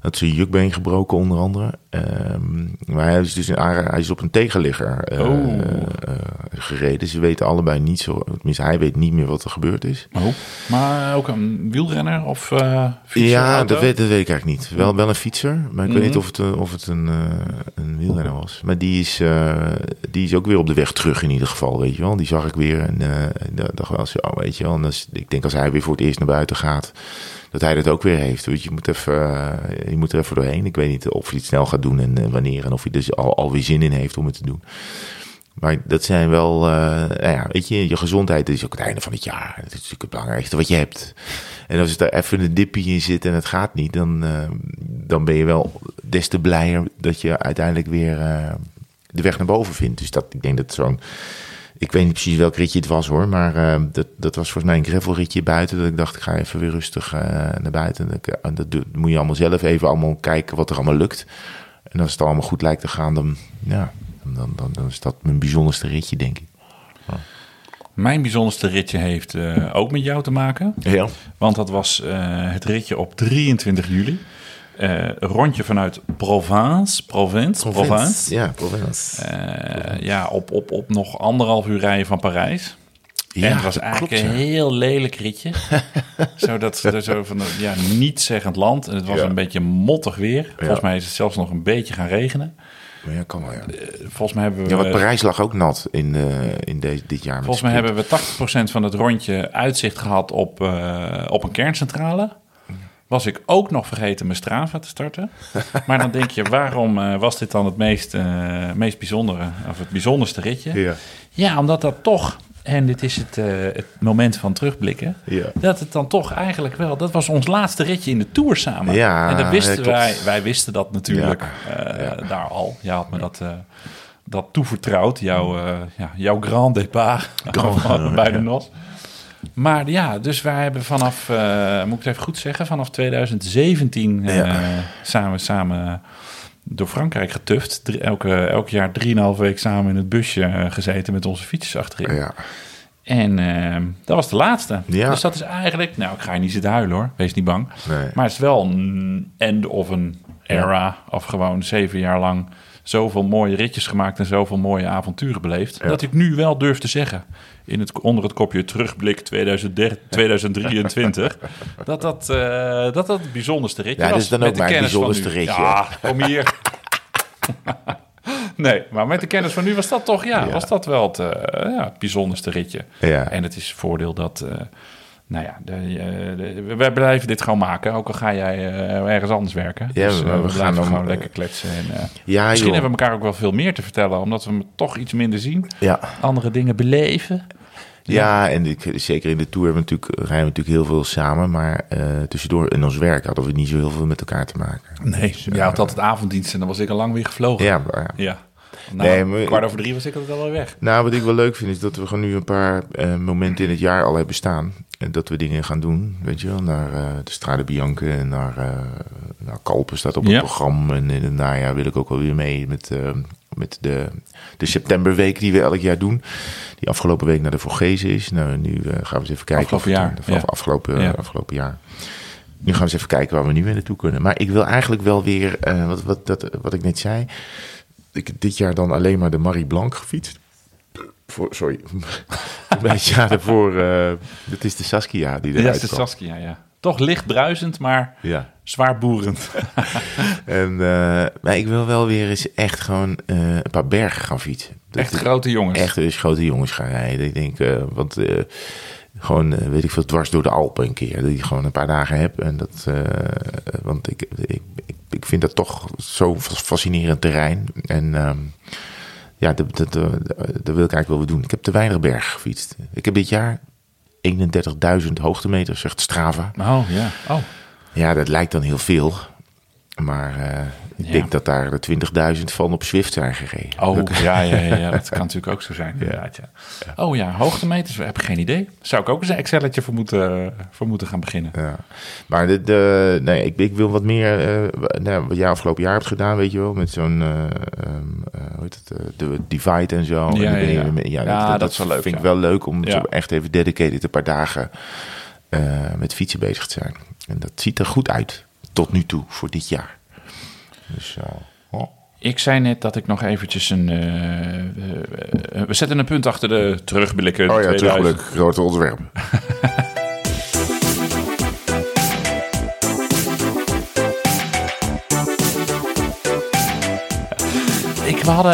had zijn jukbeen gebroken onder andere. Ehm, maar hij is dus in, hij is op een tegenligger eh, Oh. eh, gereden. Ze weten allebei niet zo, tenminste hij weet niet meer wat er gebeurd is. Oh. Maar ook een wielrenner of eh fietser, ja, dat weet, dat weet ik eigenlijk niet. Wel, wel een fietser, maar ik Mhm. weet niet of het, een- of het een, een wielrenner was. Maar die is, die is ook weer op de weg terug in ieder geval, weet je wel. Die zag ik weer en da- dacht wel, zo, oh, weet je wel. En is- ik denk als hij weer voor het eerst naar buiten gaat, dat hij dat ook weer heeft. Weet je, moet, even, eh, je moet er even doorheen. Ik weet niet of hij het snel gaat doen en eh, wanneer. En of hij dus al, alweer zin in heeft om het te doen. Maar dat zijn wel, eh, nou ja, weet je, je gezondheid is ook het einde van het jaar. Dat is natuurlijk het belangrijkste wat je hebt. En als er even een dippie in zit en het gaat niet, dan, dan ben je wel des te blijer dat je uiteindelijk weer de weg naar boven vindt. Dus dat, ik denk dat zo'n, ik weet niet precies welk ritje het was hoor, maar eh, dat, dat was volgens mij een gravelritje buiten. Dat ik dacht, ik ga even weer rustig eh, naar buiten. En dat, dat moet je allemaal zelf even allemaal kijken wat er allemaal lukt. En als het allemaal goed lijkt te gaan, dan, ja, dan, dan, dan is dat mijn bijzonderste ritje, denk ik. Mijn bijzonderste ritje heeft eh, ook met jou te maken. Ja. Want dat was eh, het ritje op 23 juli. Eh, een rondje vanuit Provence. Provence. Provence. Ja, Provence. Eh, ja, op, op, op nog anderhalf uur rijden van Parijs. en het was eigenlijk klopt, een ja. heel lelijk ritje. *laughs* zo dat, zo van, ja, niet zeggend land. En het was Ja. een beetje mottig weer. Volgens mij is het zelfs nog een beetje gaan regenen. Ja, kan wel, ja. Volgens mij hebben we... Ja, want Parijs lag ook nat in, eh, in deze, dit jaar. Volgens mij hebben we 80% van het rondje uitzicht gehad op, eh, op een kerncentrale. Was ik ook nog vergeten mijn Strava te starten. *laughs* Maar dan denk je, waarom eh, was dit dan het meest, eh, meest bijzondere, of het bijzonderste ritje? Ja. Ja, omdat dat toch, en dit is het, eh, het moment van terugblikken, Ja. dat het dan toch eigenlijk wel, dat was ons laatste ritje in de Tour samen. Ja, en dat wisten ja, wij, wij wisten dat natuurlijk daar al. Jij had me dat, dat toevertrouwd, jouw, ja, jouw grand départ Grand- bij de. NOS. Maar ja, dus wij hebben vanaf, eh, moet ik het even goed zeggen, vanaf 2017 eh, Ja. samen, samen door Frankrijk getuft. Drie- elke, elk jaar drieënhalve week samen in het busje eh, gezeten met onze fietsjes achterin. Ja. En eh, dat was de laatste. Ja. Dus dat is eigenlijk, nou ik ga je niet zitten huilen hoor, wees niet bang. Nee. Maar het is wel een end of een era, of gewoon zeven jaar lang zoveel mooie ritjes gemaakt en zoveel mooie avonturen beleefd. Ja. Dat ik nu wel durf te zeggen, in het, onder het kopje terugblik 2030, 2023, *laughs* dat dat, eh, dat dat het bijzonderste ritje Ja, was. dat is dan ook mijn bijzonderste ritje. Ja, kom hier. *laughs* Nee, maar met de kennis van nu was dat toch, ja, Ja. was dat wel het, eh, ja, het bijzonderste ritje. Ja. En het is voordeel dat, eh, nou ja, de, eh, de- wij blijven dit gewoon maken, ook al ga jij eh, ergens anders werken. Ja, dus, we- eh, we we, gaan blijven dan, gewoon lekker kletsen. En, Ja, misschien joh. hebben we elkaar ook wel veel meer te vertellen, omdat we hem toch iets minder zien. Ja. Andere dingen beleven. Ja, en ik, zeker in de Tour hebben we natuurlijk, rijden we natuurlijk heel veel samen. Maar eh, tussendoor in ons werk hadden we niet zo heel veel met elkaar te maken. Nee, Dus, jij had altijd avonddienst en dan was ik al lang weer gevlogen. Ja, maar ja. Ja. Nou, Nee, maar- kwart over drie was ik altijd al weer weg. Nou, wat ik wel leuk vind is dat we gewoon nu een paar eh, momenten in het jaar al hebben staan. En dat we dingen gaan doen, weet je wel. Naar eh, de Strade Bianche en naar, eh naar Kalpen staat op het Ja. programma. En in het najaar wil ik ook wel weer mee met, eh, met de, de septemberweek die we elk jaar doen. Die afgelopen week naar de Vorgezen is. Nou, nu gaan we eens even kijken. Afgelopen jaar, ja. afgelopen, Ja. afgelopen jaar. Nu gaan we eens even kijken waar we nu weer naartoe kunnen. Maar ik wil eigenlijk wel weer, wat, wat, dat, wat ik net zei. Ik dit jaar dan alleen maar de Marie Blanc gefietst. Voor, sorry. Bij het jaar daarvoor, eh dat is de Saskia die Ja, eruit is kwam. Saskia, ja. Toch licht bruisend, maar Ja. zwaar boerend. *laughs* En, eh, maar ik wil wel weer eens echt gewoon eh, een paar bergen gaan fietsen. Dat Echt grote jongens. Echt eens grote jongens gaan rijden. Ik denk, want gewoon, weet ik veel, dwars door de Alpen een keer. Dat ik gewoon een paar dagen heb. En dat, want ik, ik, ik, vind dat toch zo'n fascinerend terrein. En ehm, ja, dat, dat, dat, dat wil ik eigenlijk wel doen. Ik heb te weinig bergen gefietst. Ik heb dit jaar 31.000 hoogtemeters, zegt Strava. Oh, ja. Oh, Ja, dat lijkt dan heel veel. Maar eh, ik Ja. denk dat daar de 20.000 van op Zwift zijn gereden. oh ja, ja, ja, ja, dat kan *laughs* natuurlijk ook zo zijn. Inderdaad, ja. Oh ja, hoogtemeters, heb ik geen idee. Zou ik ook eens een Excelletje voor moeten, voor moeten gaan beginnen. Ja. Maar de, de, nee, ik, ik wil wat meer, nou, wat jij afgelopen jaar hebt gedaan, weet je wel, met zo'n, eh, ehm, eh, hoe heet het, eh, de Divide en zo. Ja, En ja, ja. Ja, dat is wel leuk, vind ik wel leuk om Ja. zo echt even dedicated een paar dagen eh, met fietsen bezig te zijn. En dat ziet er goed uit, tot nu toe, voor dit jaar. Dus, eh, oh. Ik zei net dat ik nog eventjes een... eh, eh, eh, we zetten een punt achter de terugblikken. Oh ja, 2000. terugblik, grote ontwerp. *laughs* we hadden...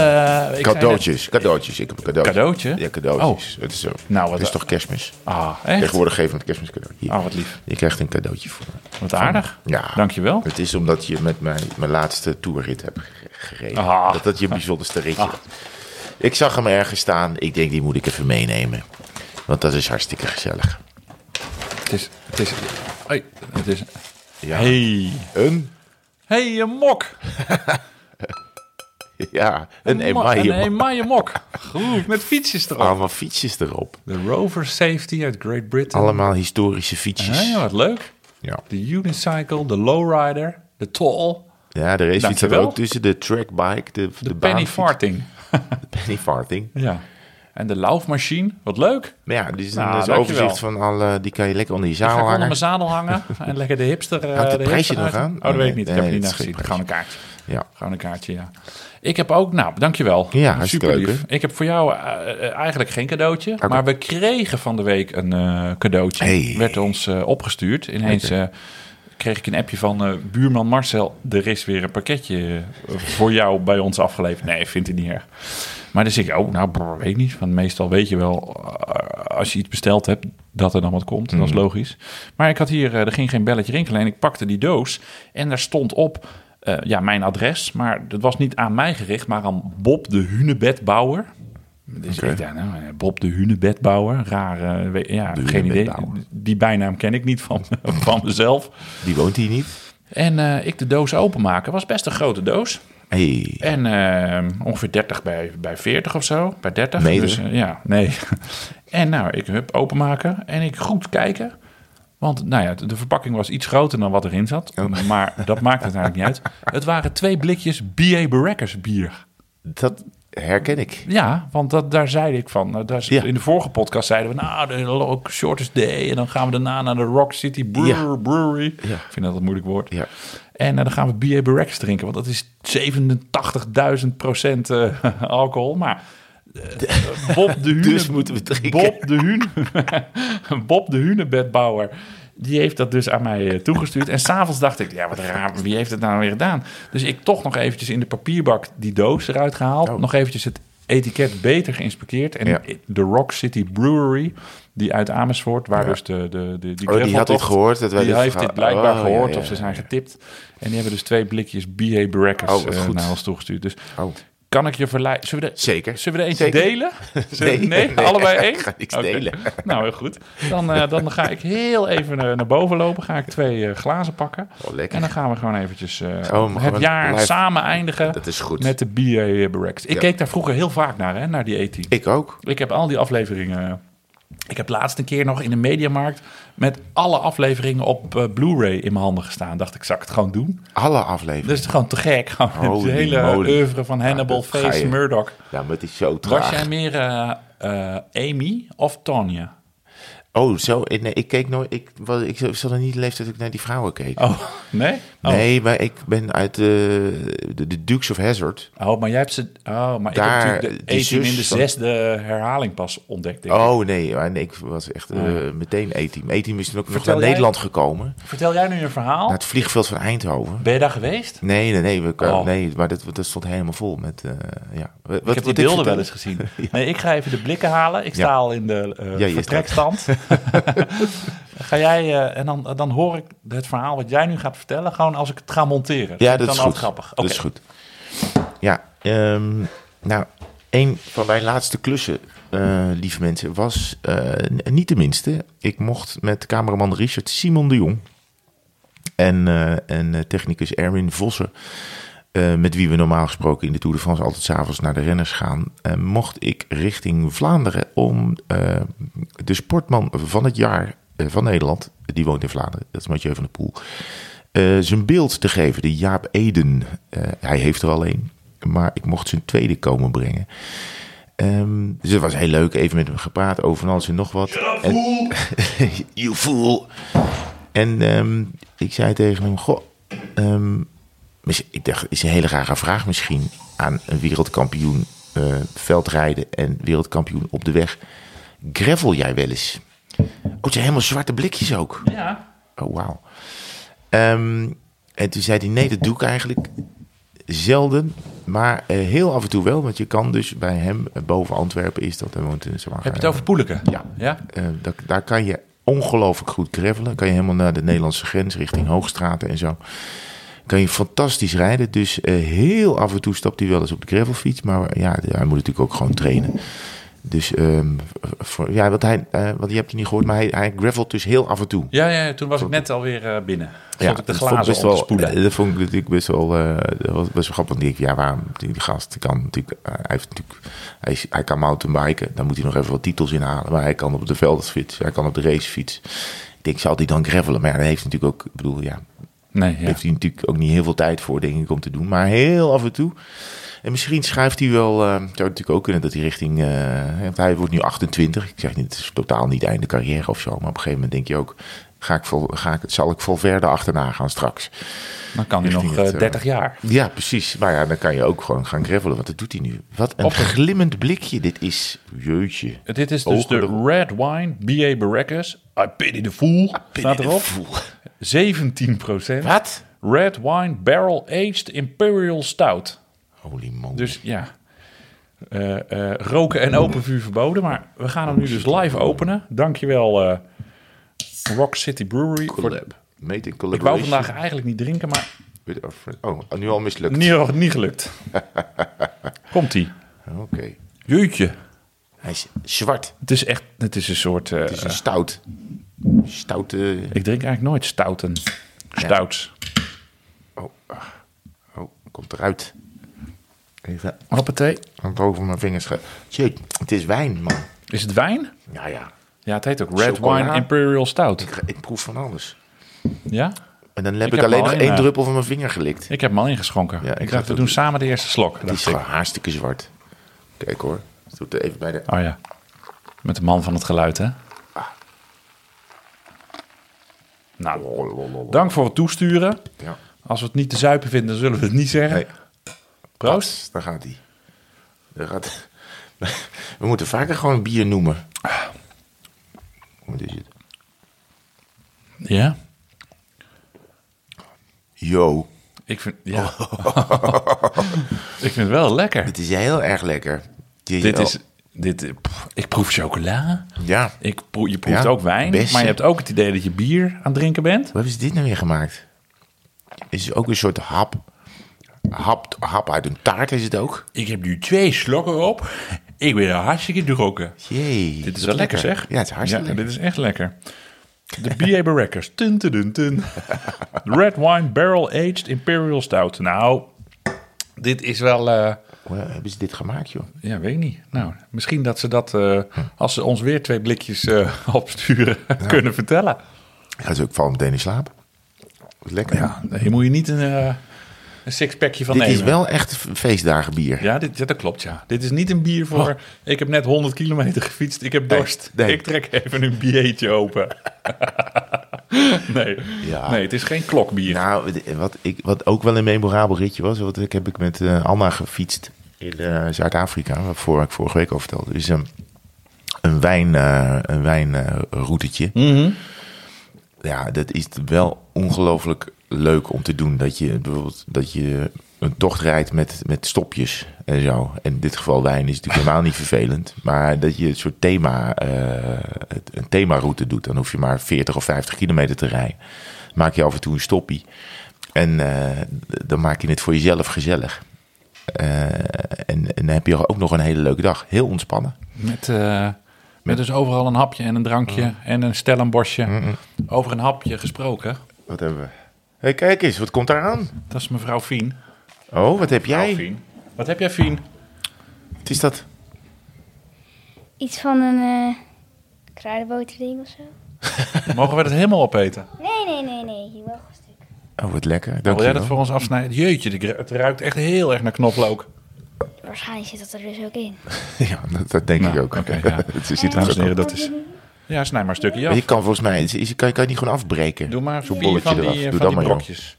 eh, ik Cadeautjes, cadeautjes. Ik heb een cadeautje. Cadeautje? Ja, cadeautjes. Het is zo. Nou, wat- het is toch kerstmis? Ah, echt? Tegenwoordig geven we het kerstmis cadeau. Hier. Oh, wat lief. Je krijgt een cadeautje voor me. Wat aardig. Ja. Dankjewel. Het is omdat je met mijn, mijn laatste toerrit hebt ge- gereden. Ah. Dat dat je bijzonderste ritje Ah. was. Ik zag hem ergens staan. Ik denk, die moet ik even meenemen. Want dat is hartstikke gezellig. Het is... Het is... Hoi, het is... Ja. Hey. Een? Hey, een mok. *laughs* *laughs* Ja, een emaille. Een emaille mok. Goed, met fietsjes erop. Allemaal fietsjes erop. De Rover Safety uit Great Britain. Allemaal historische fietsjes. Ja, wat leuk. Ja, De Unicycle, de Lowrider, de Tall, ja de racefiets staat er ook tussen. De trackbike, de, de, de Penny. Farting. *laughs* De penny farting. Ja. En de laufmachine. Wat leuk. Maar ja, dit is een, Nou, een dankjewel. overzicht van alle... Die kan je lekker onder je Ik ga zadel gewoon onder hangen. mijn zadel hangen en lekker de hipster. eh, Houdt het de prijsje nog aan? Oh, dat weet ik niet. Ik heb Nee, het niet naar gezien. Gewoon een kaartje. Ja. Gewoon een kaartje, ja. Ik heb ook, nou, dankjewel. Ja, leuk, hè? Ik heb voor jou eh, eh, eigenlijk geen cadeautje. Maar we kregen van de week een eh, cadeautje. Hey. Werd ons opgestuurd. Ineens kreeg ik een appje van buurman Marcel. Er is weer een pakketje voor jou bij ons afgeleverd. Nee, vindt hij niet erg. Maar dan zeg ik, oh, nou, brr, weet niet. Want meestal weet je wel, als je iets besteld hebt, dat er dan wat komt. Dat is logisch. Maar ik had hier, er ging geen belletje rinkelen. En ik pakte die doos en daar stond op, eh, ja, mijn adres. Maar dat was niet aan mij gericht, maar aan Bob de Hunebedbouwer. Dus Oké. ik dacht, nou, eh, Bob de Hunebedbouwer, raar, eh, we- ja, geen idee. Die bijnaam ken ik niet van, *laughs* van mezelf. Die woont hier niet. En eh, ik de doos openmaken, was best een grote doos. Hey. En ongeveer 30 bij, bij 40 of zo. Bij 30. Meter? Dus, ja, nee. *laughs* en nou, ik hup openmaken en ik goed kijken. Want nou ja, de verpakking was iets groter dan wat erin zat. Oh. *laughs* Maar dat maakt het eigenlijk niet uit. Het waren twee blikjes B.A. Barrackers bier. Dat herken ik. Ja, want dat, daar zei ik van. nou, Daar, Ja. In de vorige podcast zeiden we, nou, de lo- shortest day. En dan gaan we daarna naar de Rock City Brewer- Ja. Brewery. Ja. Ik vind dat een moeilijk woord. Ja. En eh, dan gaan we B.A. Barracks drinken, want dat is 87.000 procent eh, *laughs* alcohol. Maar Bob de Hune, *laughs* Dus moeten we drinken. Bob de Hune, *laughs* Bob de Hunebedbouwer, die heeft dat dus aan mij eh, toegestuurd. En s'avonds dacht ik, ja wat raar, wie heeft het nou weer gedaan? Dus ik toch nog eventjes in de papierbak die doos eruit gehaald. Oh. Nog eventjes het etiket beter geïnspecteerd. En Ja. de Rock City Brewery, die uit Amersfoort, waar Ja. dus de, de, de, die Oh, die had dit gehoord. Dat wij die heeft dit blijkbaar Oh, gehoord ja, of ze zijn getipt. En die hebben dus twee blikjes B.A. Barrackers Oh, eh, goed. naar ons toegestuurd. Dus kan ik je verleiden? Zullen we, zeker. zullen we er eentje Zeker. delen? *laughs* Nee, nee, nee, allebei ik één? ga niks delen. Nou, heel goed. Dan, eh, dan ga ik heel even eh, naar boven lopen. Ga ik twee eh, glazen pakken. Oh, lekker. En dan gaan we gewoon eventjes Oh, het jaar live- samen eindigen Dat is goed. met de B.A. Barracks. Ik Ja. keek daar vroeger heel vaak naar, hè, naar die E.T. Ik ook. Ik heb al die afleveringen. Ik heb laatst een keer nog in de Mediamarkt met alle afleveringen op eh, Blu-ray in mijn handen gestaan. Dacht ik, zal ik het gewoon doen? Alle afleveringen. Dat is gewoon te gek. *laughs* Gewoon het hele moly. oeuvre van Hannibal Face. Murdoch. Ja, maar het is zo Was traag. jij meer eh, eh, Amy of Tonya? Oh, zo. Nee, ik keek nooit. Ik, was, ik zat er niet de leeftijd dat ik naar die vrouwen keek. Oh, *laughs* nee? Oh. Nee, maar ik ben uit eh, de, de Dukes of Hazzard. Oh, maar jij hebt ze... Oh, maar Daar, ik heb natuurlijk de 18 in de zesde herhaling pas ontdekt. Oh nee, maar nee, ik was echt eh, meteen E-team. E-team is toen ook nog Vertel naar jij- Nederland gekomen. Vertel jij nu een verhaal? Naar het vliegveld van Eindhoven. Ben je daar geweest? Nee, nee, nee, we, Oh. nee maar dat, dat stond helemaal vol met... eh, ja. Wat, ik heb die beelden wel eens gezien. *laughs* Nee, ik ga even de blikken halen. Ik sta Ja. al in de eh, Ja, vertrekstand. *laughs* *laughs* ga jij, eh, en dan, dan hoor ik het verhaal wat jij nu gaat vertellen, gewoon als ik het ga monteren. Ja, dat dan is goed. grappig. Dat is goed. Ja, ehm, nou, een van mijn laatste klussen, eh, lieve mensen, was eh, niet de minste. Ik mocht met cameraman Richard Simon de Jong en, eh, en eh, technicus Erwin Vossen, eh, met wie we normaal gesproken in de Tour de France altijd s'avonds naar de renners gaan, eh, mocht ik richting Vlaanderen om eh, de sportman van het jaar van Nederland, die woont in Vlaanderen, dat is Mathieu van der Poel, zijn beeld te geven, de Jaap Eden. Hij heeft er al een, maar ik mocht zijn tweede komen brengen. Ehm, dus het was heel leuk, even met hem gepraat over alles en nog wat. En, *laughs* you fool! En ehm, ik zei tegen hem, goh, ehm, ik dacht, is een hele rare vraag misschien aan een wereldkampioen eh, veldrijden en wereldkampioen op de weg. Gravel jij wel eens? Oh, het zijn helemaal zwarte blikjes ook. Ja. Oh, wauw. Ehm, en toen zei hij, nee, dat doe ik eigenlijk zelden. Maar eh, heel af en toe wel. Want je kan dus bij hem, eh, boven Antwerpen is dat, hij woont in zeg maar, Heb je het over Poeleke? Ja. Ja? daar, daar kan je ongelooflijk goed gravelen. Kan je helemaal naar de Nederlandse grens, richting Hoogstraten en zo. Kan je fantastisch rijden. Dus eh, heel af en toe stapt hij wel eens op de gravelfiets. Maar ja, hij moet natuurlijk ook gewoon trainen. Dus ehm, voor, ja, want hij, want je hebt het niet gehoord, maar hij, hij gravelt dus heel af en toe. Ja, ja, toen was ik net alweer eh, binnen. Ja, ik de dat glazen best te wel, spoelen. Dat vond ik natuurlijk best wel, dat was best wel grappig. Want ik ja, waarom? Die gast kan natuurlijk, hij, heeft natuurlijk hij, hij kan mountainbiken. Dan moet hij nog even wat titels inhalen. Maar hij kan op de veldfiets, hij kan op de racefiets. Ik denk, zal hij dan gravelen? Maar ja, daar heeft natuurlijk ook, ik bedoel, ja, Nee, ja. heeft hij natuurlijk ook niet heel veel tijd voor, denk ik, om te doen. Maar heel af en toe. En misschien schuift hij wel, eh, zou natuurlijk ook kunnen dat hij richting, eh, want hij wordt nu 28. Ik zeg niet, het is totaal niet einde carrière of zo. Maar op een gegeven moment denk je ook, ga ik vol, ga ik, zal ik vol verder achterna gaan straks. Dan kan hij nog eh, het, eh, 30 jaar. Ja, precies. Maar ja, dan kan je ook gewoon gaan gravelen, want dat doet hij nu. Wat een Op glimmend blikje dit is. Jeutje. Dit is dus Ogen de erop. Red Wine B.A. Barracus. I pity the fool. Staat erop. Voel. 17 procent. Wat? Red Wine Barrel Aged Imperial Stout. Holy man. Dus ja, eh, eh, roken en open vuur verboden. Maar we gaan hem nu dus live openen. Dankjewel eh Rock City Brewery. Voor, Collab. Made in ik wou collaboration. vandaag eigenlijk niet drinken, maar Oh, nu al mislukt. niet, niet gelukt. *laughs* Komt-ie. Oké. Jeetje. Hij is zwart. Het is echt, het is een soort... eh, Het is een stout. Stout. eh, ik drink eigenlijk nooit stouten. Stouts. Oh, ah. oh, komt eruit. Even Hoppatee. aan het over mijn vingers. Ge... Jeet, het is wijn, man. Is het wijn? Ja, ja. Ja, het heet ook Red Chocola. Wine Imperial Stout. Ik, ik proef van alles. Ja? En dan heb Ik ik, heb alleen al nog één eh, druppel van mijn vinger gelikt. Ik heb hem al ingeschonken. Ja, ik ga dacht, we het doen samen de eerste slok. Het is gewoon hartstikke zwart. Kijk hoor. Even bij de... Oh ja. Met de man van het geluid, hè? Nou, dank voor het toesturen. Ja. Als we het niet te zuipen vinden, dan zullen we het niet zeggen. Nee. Proost. Daar gaat hij. Daar gaat... *laughs* We moeten vaker gewoon bier noemen. Wat is het? Ja? Yo. Ik vind, ja. *laughs* ik vind het wel lekker. Het is heel erg lekker. Dit is, dit, pff, ik proef chocola. Ja. Ik proef, je proeft Ja, ook wijn. bessen. Maar je hebt ook het idee dat je bier aan het drinken bent. Hoe hebben ze dit nou weer gemaakt? Het is ook een soort hap. Hap, hap uit een taart is het ook. Ik heb nu twee slokken op. Ik ben hartstikke dronken. Jee. Dit is wel lekker, zeg. Ja, het is hartstikke Ja, lekker. dit is echt lekker. De B.A. Barrackers. Tun, tun, tun, tun. *laughs* Red Wine Barrel Aged Imperial Stout. Nou, dit is wel... eh, Hoe hebben ze dit gemaakt, joh? ja, weet ik niet. Nou, misschien dat ze dat, eh, als ze ons weer twee blikjes eh, *laughs* opsturen, kunnen vertellen. Gaat ze ook vallen meteen in slaap? Lekker. Ja, je moet je niet een... Een sixpackje van Dit nemen. is wel echt feestdagenbier. Ja, dit, dat klopt, ja. Dit is niet een bier voor... Ik heb net 100 kilometer gefietst, ik heb dorst. nee. Ik trek even een biertje open. *laughs* nee. Ja. nee, het is geen klokbier. Nou, wat, ik, wat ook wel een memorabel ritje was, wat ik heb ik met eh, Anna gefietst in eh, Zuid-Afrika, waarvoor ik vorige week al vertelde, is een, een wijn, eh, een wijnroutetje. Mhm. Ja, dat is wel ongelooflijk leuk om te doen. Dat je bijvoorbeeld dat je een tocht rijdt met, met stopjes en zo. En in dit geval wijn is natuurlijk helemaal niet vervelend. Maar dat je een soort thema, eh, een themaroute doet. Dan hoef je maar 40 of 50 kilometer te rijden. Maak je af en toe een stoppie. En eh, dan maak je het voor jezelf gezellig. Eh, en, en dan heb je ook nog een hele leuke dag. Heel ontspannen. Met, met dus overal een hapje en een drankje en een stellenbosje. Over een hapje gesproken. Wat hebben we? Hey, kijk eens, wat komt daar aan? Dat is mevrouw Fien. Oh, wat heb Mevrouw jij? Fien. Wat heb jij, Fien? Wat is dat? Iets van een eh kruidenboterding of zo. *laughs* Mogen we dat helemaal opeten? Nee, nee, nee, nee. Hier wel een stuk. Oh, wat lekker. Dank Wil je jij dat voor ons afsnijden? Jeetje, het ruikt echt heel erg naar knoflook. Waarschijnlijk zit dat er dus ook in. *laughs* Ja, dat, dat denk Nou, ik ook. oké, *laughs* ja. het er en heren, op. dat is... Ja, snij maar een stukje af. je kan volgens mij, is, is- kan, je, kan je niet gewoon afbreken? Doe maar Zo'n bolletje van die, eraf. eh, Doe van dat die maar, brokjes.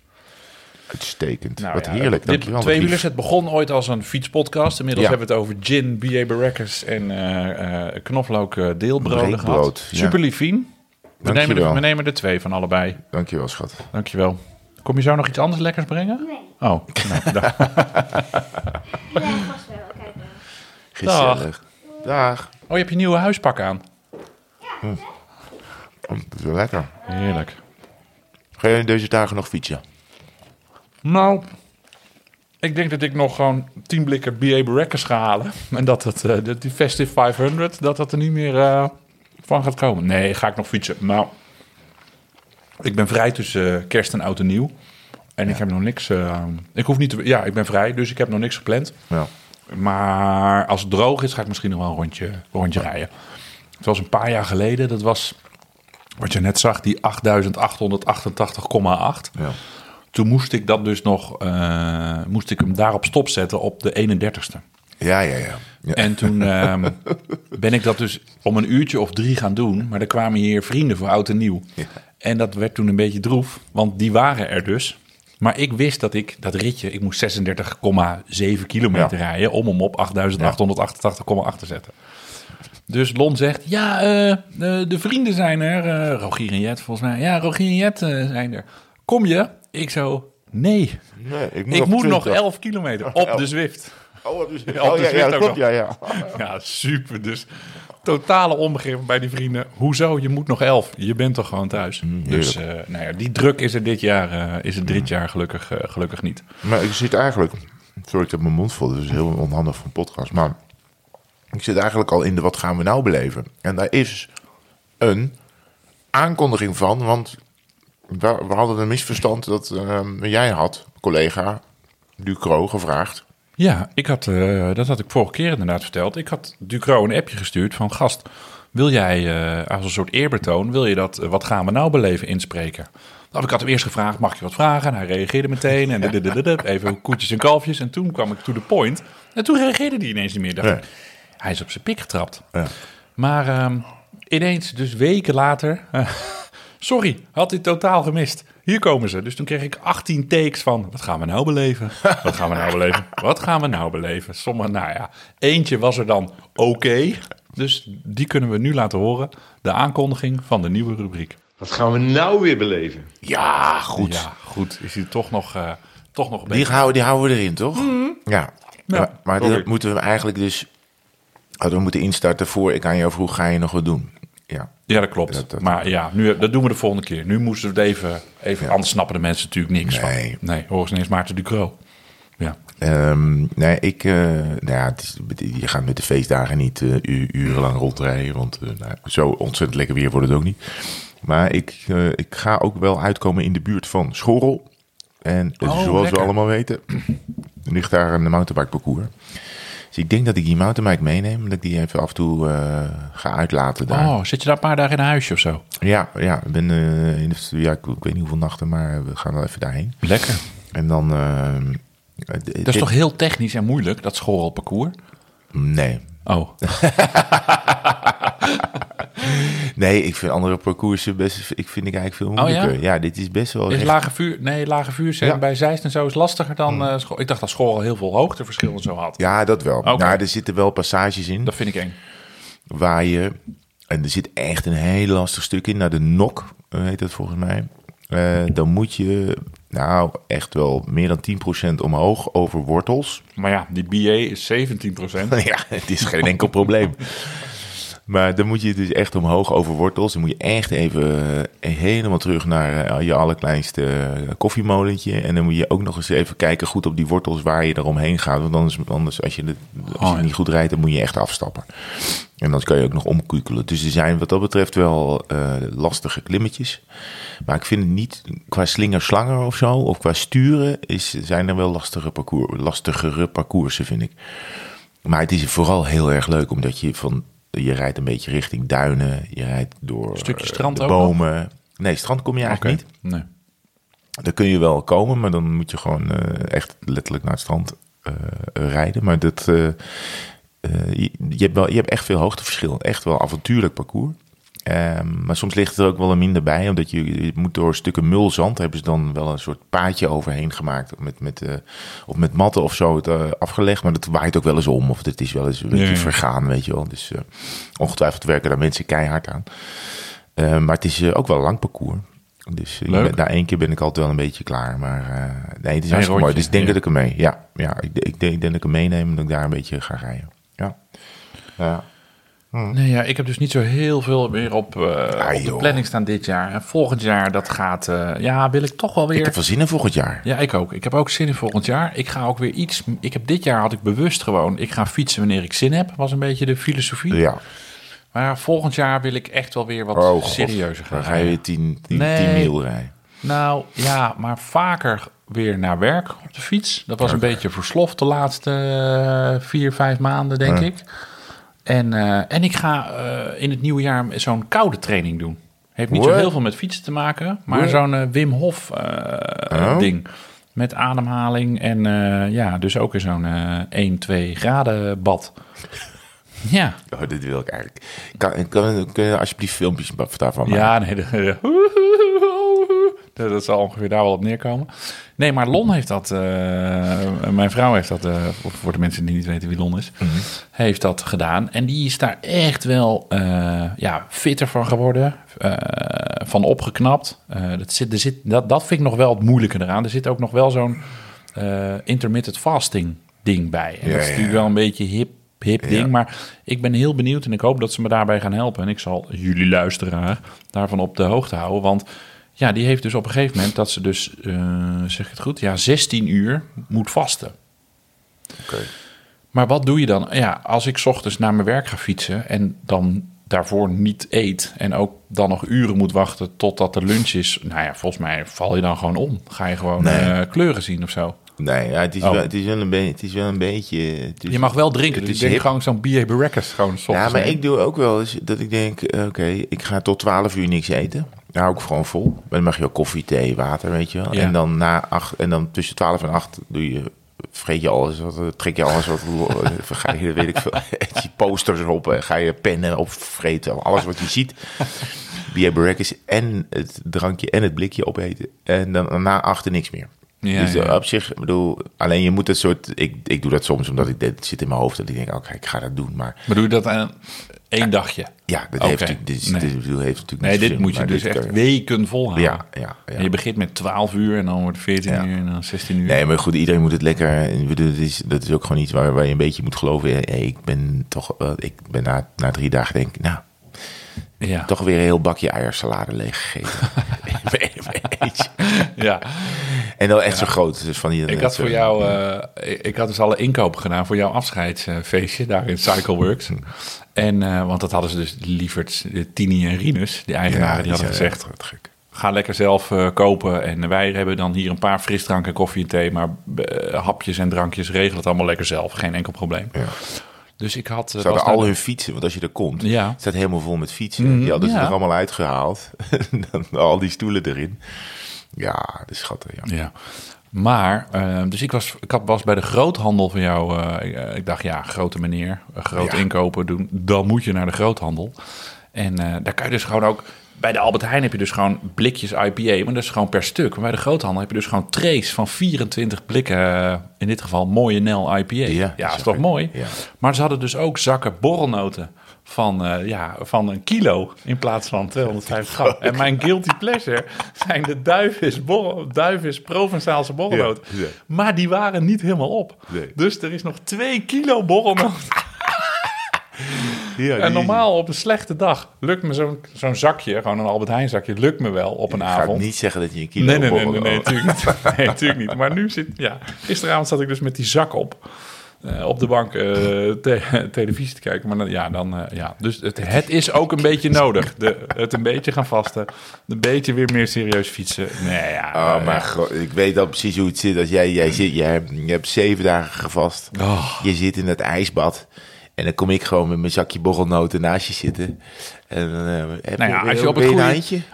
Uitstekend. Nou wat ja, heerlijk. Dit Dankjewel. twee wat wielers, lief. het begon ooit als een fietspodcast. Inmiddels Ja. hebben we het over gin, B.A. Barrackers en eh, eh, knoflook deelbroden Breekbrood, gehad. ja. Super lief, Fien. We nemen, er, we nemen er twee van allebei. Dankjewel, schat. Dankjewel. Kom je zo nog iets anders lekkers brengen? Nee. Oh, nou, *laughs* Ja, vast wel. Kijk wel. Gezellig. Dag. oh, je hebt je nieuwe huispak aan. Oh, dat is wel lekker. Heerlijk. Ga je deze dagen nog fietsen? Nou, ik denk dat ik nog gewoon 10 blikken B.A. Barrackers ga halen. En dat, het, eh, die Festive 500, dat dat er niet meer eh, van gaat komen. Nee, ga ik nog fietsen. Nou, ik ben vrij tussen eh, kerst en oud en nieuw. En ik heb nog niks... ik hoef niet te... Ja, ik ben vrij, dus ik heb nog niks gepland. Ja. Maar als het droog is, ga ik misschien nog wel een rondje, rondje rijden. Het was een paar jaar geleden. Dat was, wat je net zag, die 8888,8. ja. Toen moest ik dat dus nog, eh, moest ik hem daarop stopzetten op de 31ste. Ja, ja, ja. ja. En toen ehm, *laughs* ben ik dat dus om een uurtje of drie gaan doen. Maar er kwamen hier vrienden voor oud en nieuw. Ja. En dat werd toen een beetje droef, want die waren er dus. Maar ik wist dat ik dat ritje, ik moest 36,7 kilometer Ja. rijden om hem op 8888,8 te zetten. Dus Lon zegt, ja, eh, de, de vrienden zijn er. eh, Rogier en Jet volgens mij. Ja, Rogier en Jet eh, zijn er. Kom je? Ik zo, nee. Nee, ik Ik moet nog 20. 11 kilometer op de Zwift. *laughs* Oh, *laughs* oh, ja, ja, dat klopt. Ja, ja. *laughs* Ja, super. Dus totale onbegrip bij die vrienden. Hoezo? Je moet nog 11. Je bent toch gewoon thuis. dus eh, nou ja, die druk is er dit jaar, eh, is er dit jaar gelukkig, eh, gelukkig niet. Maar ik zit eigenlijk... Sorry, ik heb mijn mond vol. Dat is heel onhandig voor een podcast. Maar ik zit eigenlijk al in de wat gaan we nou beleven. En daar is een aankondiging van. Want we, we hadden een misverstand dat ehm, jij had, collega Ducro, gevraagd. Ja, ik had, eh, dat had ik vorige keer inderdaad verteld. Ik had Ducro een appje gestuurd van... Gast, wil jij eh, als een soort eerbetoon... wil je dat eh, Wat gaan we nou beleven inspreken? Nou, ik had hem eerst gevraagd, mag je wat vragen? En hij reageerde meteen. En *laughs* even koetjes en kalfjes. En toen kwam ik to the point. En toen reageerde hij ineens niet meer. Dacht Nee. ik, hij is op zijn pik getrapt. Ja. Maar ehm, ineens, dus weken later... *laughs* sorry, had hij totaal gemist. Hier komen ze. Dus toen kreeg ik 18 takes van... Wat gaan we nou beleven? *laughs* Wat gaan we nou beleven? Wat gaan we nou beleven? Sommige, nou ja, eentje was er dan oké. Dus die kunnen we nu laten horen. De aankondiging van de nieuwe rubriek. Wat gaan we nou weer beleven? Ja, goed. Ja, goed. Is hij toch nog, eh, toch nog een Die, beetje... houden, die houden we erin, toch? Ja. Ja, maar maar dat moeten we eigenlijk dus... Hadden we moeten instarten voor ik aan jou vroeg, ga je nog wat doen? Ja. Ja, dat klopt. Dat- dat- maar ja, nu, dat doen we de volgende keer. Nu moesten we het even... even Anders snappen de mensen natuurlijk niks Nee. van. Nee, hoor eens Maarten Ducro. Ja. Ehm, nee, ik, eh, nou ja, het is, je gaat met de feestdagen niet eh, u- urenlang rondrijden, want eh, nou, zo ontzettend lekker weer wordt het ook niet. Maar ik, ik ga ook wel uitkomen in de buurt van Schorrel. En Oh, zoals lekker. we allemaal weten, *clears throat* ligt daar een mountainbike parcours. Dus ik denk dat ik die mountainbike meeneem, dat ik die even af en toe eh, ga uitlaten daar. Oh, zit je daar een paar dagen in een huisje of zo? Ja, ja, ik ben, eh, in de, ja ik, ik weet niet hoeveel nachten, maar we gaan wel even daarheen. Lekker. En dan... eh, Dat is toch heel technisch en moeilijk, dat schoolparcours? Nee. Oh, *laughs* Nee, ik vind andere parcoursen best... Ik vind ik eigenlijk veel Oh, ja? moeilijker. ja? dit is best wel... is echt- lage vuur... Nee, lage vuur zijn Ja. bij Zeist en zo is lastiger dan eh, school. Ik dacht dat school al heel veel hoogteverschillen zo had. Ja, dat wel. Oké. Nou, er zitten wel passages in Dat vind ik eng. waar je... En er zit echt een heel lastig stuk in. Naar de nok, eh, heet dat volgens mij. Eh, dan moet je, nou, echt wel meer dan 10% omhoog over wortels. Maar ja, die BA is 17% *laughs* ja, het is geen enkel probleem. *laughs* Maar dan moet je dus echt omhoog over wortels. Dan moet je echt even eh, helemaal terug naar eh, je allerkleinste eh, koffiemolentje. En dan moet je ook nog eens even kijken goed op die wortels waar je eromheen gaat. Want anders, anders als je, als je Oh, niet goed rijdt, dan moet je echt afstappen. En dan kan je ook nog omkukelen. Dus er zijn wat dat betreft wel lastige klimmetjes. Maar ik vind het niet qua slingerslanger of zo, of qua sturen, is, zijn er wel lastige parcours, lastigere parcoursen, vind ik. Maar het is vooral heel erg leuk, omdat je van je rijdt een beetje richting duinen, je rijdt door Stukje eh, strand de ook bomen. Nee, strand kom je eigenlijk niet. Nee. Daar kun je wel komen, maar dan moet je gewoon eh, echt letterlijk naar het strand eh, rijden. Maar dat, je, je, hebt wel, je hebt echt veel hoogteverschil. Echt wel avontuurlijk parcours. Ehm, maar soms ligt er ook wel een minder bij, omdat je, je moet door stukken mulzand hebben ze dan wel een soort paadje overheen gemaakt. Met, met, eh, of met matten of zo het, eh, afgelegd. Maar dat waait ook wel eens om, of het is wel eens een beetje ja. vergaan, weet je wel. Dus eh, ongetwijfeld werken daar mensen keihard aan. Eh, maar het is ook wel een lang parcours. Dus na één keer ben ik altijd wel een beetje klaar. Maar nee, het is hartstikke mooi. Dus ik denk ja. dat ik hem mee. Ja, ja ik, ik, denk, ik denk dat ik hem meeneem en dat ik daar een beetje ga rijden. Ja. ja. Nee, ja, ik heb dus niet zo heel veel meer op, eh, op de planning staan dit jaar. En volgend jaar, dat gaat... eh, ja, wil ik toch wel weer... Ik heb wel zin in volgend jaar. Ja, ik ook. Ik heb ook zin in volgend jaar. Ik ga ook weer iets... Ik heb dit jaar had ik bewust gewoon... Ik ga fietsen wanneer ik zin heb. Was een beetje de filosofie. Ja. Maar volgend jaar wil ik echt wel weer wat Oh, serieuzer gaan Dan ga je rijden. 10 10 Nee. 10 mil rijden. Nou ja, maar vaker weer naar werk op de fiets. Dat was een beetje versloft de laatste eh, vier, vijf maanden, denk ik. En, eh, en ik ga eh, in het nieuwe jaar zo'n koude training doen. Heeft niet zo heel veel met fietsen te maken, maar zo'n eh, Wim Hof Oh. ding. Met ademhaling en ja, dus ook in zo'n eh 1, 2 graden bad. *laughs* Ja, Oh, dit wil ik eigenlijk. Kan, kan, kun je alsjeblieft filmpjes daarvan maken? Ja, nee, de- de- dat zal ongeveer daar wel op neerkomen. Nee, maar Lon heeft dat, eh, mijn vrouw heeft dat, eh, voor de mensen die niet weten wie Lon is, heeft dat gedaan. En die is daar echt wel eh, ja, fitter van geworden, eh, van opgeknapt. Eh, dat, zit, er zit, dat, dat vind ik nog wel het moeilijke eraan. Er zit ook nog wel zo'n eh, intermittent fasting ding bij. En Ja, dat is natuurlijk ja. wel een beetje hip, hip Ja. ding. Maar ik ben heel benieuwd en ik hoop dat ze me daarbij gaan helpen. En ik zal jullie luisteraar daarvan op de hoogte houden. Want ja, die heeft dus op een gegeven moment dat ze dus, eh, zeg ik het goed, ja, 16 uur moet vasten. Oké. Maar wat doe je dan? Ja, als ik 's ochtends naar mijn werk ga fietsen en dan daarvoor niet eet en ook dan nog uren moet wachten totdat de lunch is. Nou ja, volgens mij val je dan gewoon om. Ga je gewoon Nee. eh, kleuren zien of zo. Nee, ja, het, is Oh. wel, het, is wel een be- het is wel een beetje... is- Je mag wel drinken, het dus ik denk gewoon zo'n B.A. Baracus gewoon Ja, maar ik doe ook wel eens dat ik denk, eh, oké, ik ga tot 12 uur niks eten. Hou ik gewoon vol. Dan mag je ook koffie, thee, water, weet je wel. Ja. En dan na acht, en dan tussen 12 en 8 doe je, vreet je alles, wat, eh, trek je alles wat, *laughs* eh, ga je, weet ik veel, *laughs* je posters op, eh, ga je pennen opvreten, alles wat je ziet. B.A. Baracus en het drankje en het blikje opeten. En dan na achter niks meer. Ja, dus ja. op zich, ik bedoel, alleen je moet het soort, ik, ik doe dat soms omdat ik, dit zit in mijn hoofd dat ik denk, oké, ik ga dat doen. Maar doe je dat aan één dagje? ja, dat heeft natuurlijk, dit, nee. dit, bedoel, heeft natuurlijk Nee, dit zin, moet je dus echt weken volhouden. Ja, ja, je begint met 12 uur en dan wordt het 14 Ja. uur en dan 16 uur. Nee, maar goed, iedereen moet het lekker. bedoel, Dat is, dat is ook gewoon iets waar, waar je een beetje moet geloven. Hey, ik ben toch, ik ben na, na drie dagen denk ik, nou, ja. toch weer een heel bakje eiersalade leeggegeten. *laughs* Ja. en dan echt zo groot. Dus van die, Ik had voor jou, eh, ik- had dus alle inkopen gedaan voor jouw afscheidsfeestje daar in Cycleworks. En, eh, want dat hadden ze dus lieverd, de Tini en Rinus, die eigenaren, die, hadden gezegd, gek. ga lekker zelf eh, kopen. En wij hebben dan hier een paar frisdranken, koffie en thee, maar eh, hapjes en drankjes regelen het allemaal lekker zelf. Geen enkel probleem. Ja. Dus ik had... eh, Ze hadden al hun fietsen, want als je er komt, Ja. staat helemaal vol met fietsen. Die hadden ze ja. er allemaal uitgehaald. *laughs* Al die stoelen erin. Ja, de schatten, ja. Ja. Maar, eh, dus ik was, ik had- was bij de groothandel van jou. eh, ik, dacht, ja, grote meneer, groot Ja. inkopen doen. Dan moet je naar de groothandel. En daar kan je dus gewoon ook. Bij de Albert Heijn heb je dus gewoon blikjes IPA, maar dat is gewoon per stuk. Maar bij de groothandel heb je dus gewoon trays van 24 blikken. eh, in dit geval mooie Nel IPA. Ja, Ja, dat is toch mooi? ja. Maar ze hadden dus ook zakken borrelnoten van, eh, ja, van een kilo in plaats van 250 gram. En mijn guilty pleasure zijn de duivis, borrel, duivis Provençaalse borrelnoten. Ja. Maar die waren niet helemaal op. Nee. Dus er is nog twee kilo borrelnoten. *laughs* Ja, En normaal op een slechte dag lukt me zo'n zo'n zakje, gewoon een Albert Heijn zakje, lukt me wel op een Ik ga avond. niet zeggen dat je een kilo Nee, nee, nee, nee, nee, natuurlijk niet. *laughs* Nee, natuurlijk niet. Maar nu zit, ja, gisteravond zat ik dus met die zak op. eh, op de bank eh, te- televisie te kijken. Maar dan, ja, dan, eh, ja. Dus het, het is ook een beetje nodig. De, het een beetje gaan vasten. Een beetje weer meer serieus fietsen. Nee, ja. Oh, maar god, ik weet al precies hoe het zit. Als jij, jij zit, jij, je hebt zeven dagen gevast. Oh. Je zit in het ijsbad. En dan kom ik gewoon met mijn zakje borrelnoten naast je zitten. En dan heb Nou ja, als je op het goede,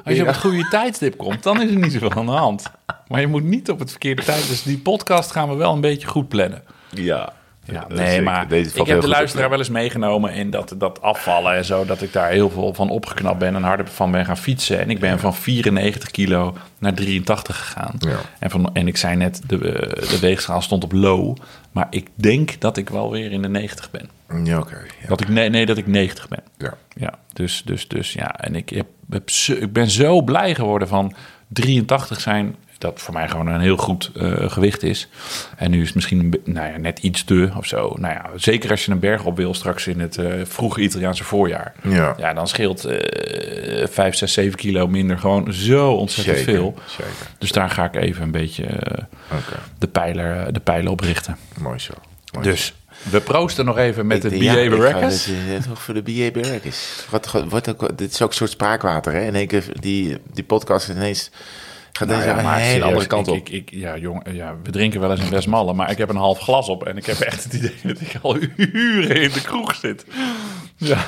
als je op het goede tijdstip komt, dan is er niet zoveel aan de hand. Maar je moet niet op het verkeerde tijd. Dus die podcast gaan we wel een beetje goed plannen. Ja, Ja, nee, maar ik heb de luisteraar op. wel eens meegenomen in dat, dat afvallen en zo. Dat ik daar heel veel van opgeknapt ben en harder van ben gaan fietsen. En ik ben van 94 kilo naar 83 gegaan. Ja. En, van, en ik zei net, de, eh, de weegschaal stond op low. Maar ik denk dat ik wel weer in de 90 ben. Ja, oké. ja. Dat ik, nee, nee, dat ik 90 ben. Ja. Ja, dus, dus, dus ja. En ik, heb, ik ben zo blij geworden van 83 zijn. Dat voor mij gewoon een heel goed eh, gewicht is. En nu is het misschien nou ja, net iets te of zo. Nou ja, zeker als je een berg op wil straks in het eh, vroege Italiaanse voorjaar. Ja. Ja, dan scheelt eh 5, 6, 7 kilo minder gewoon zo ontzettend Zeker, veel. zeker. Dus daar ga ik even een beetje eh, de, pijler, de pijlen op richten. mooi zo. Mooi Dus we proosten nog even met Ik het denk, BA ja, Barrackers. eh, toch voor de BA Barrackers. Wat, wat, ook- dit is ook een soort spraakwater, hè? In één keer, die, die podcast ineens gaat Nou deze ja, maar hele andere kant op. Ik, ik, ja, jongen, ja, we drinken wel eens een Westmalle, maar ik heb een half glas op en ik heb echt het idee *laughs* dat ik al uren in de kroeg zit. Ja. *laughs*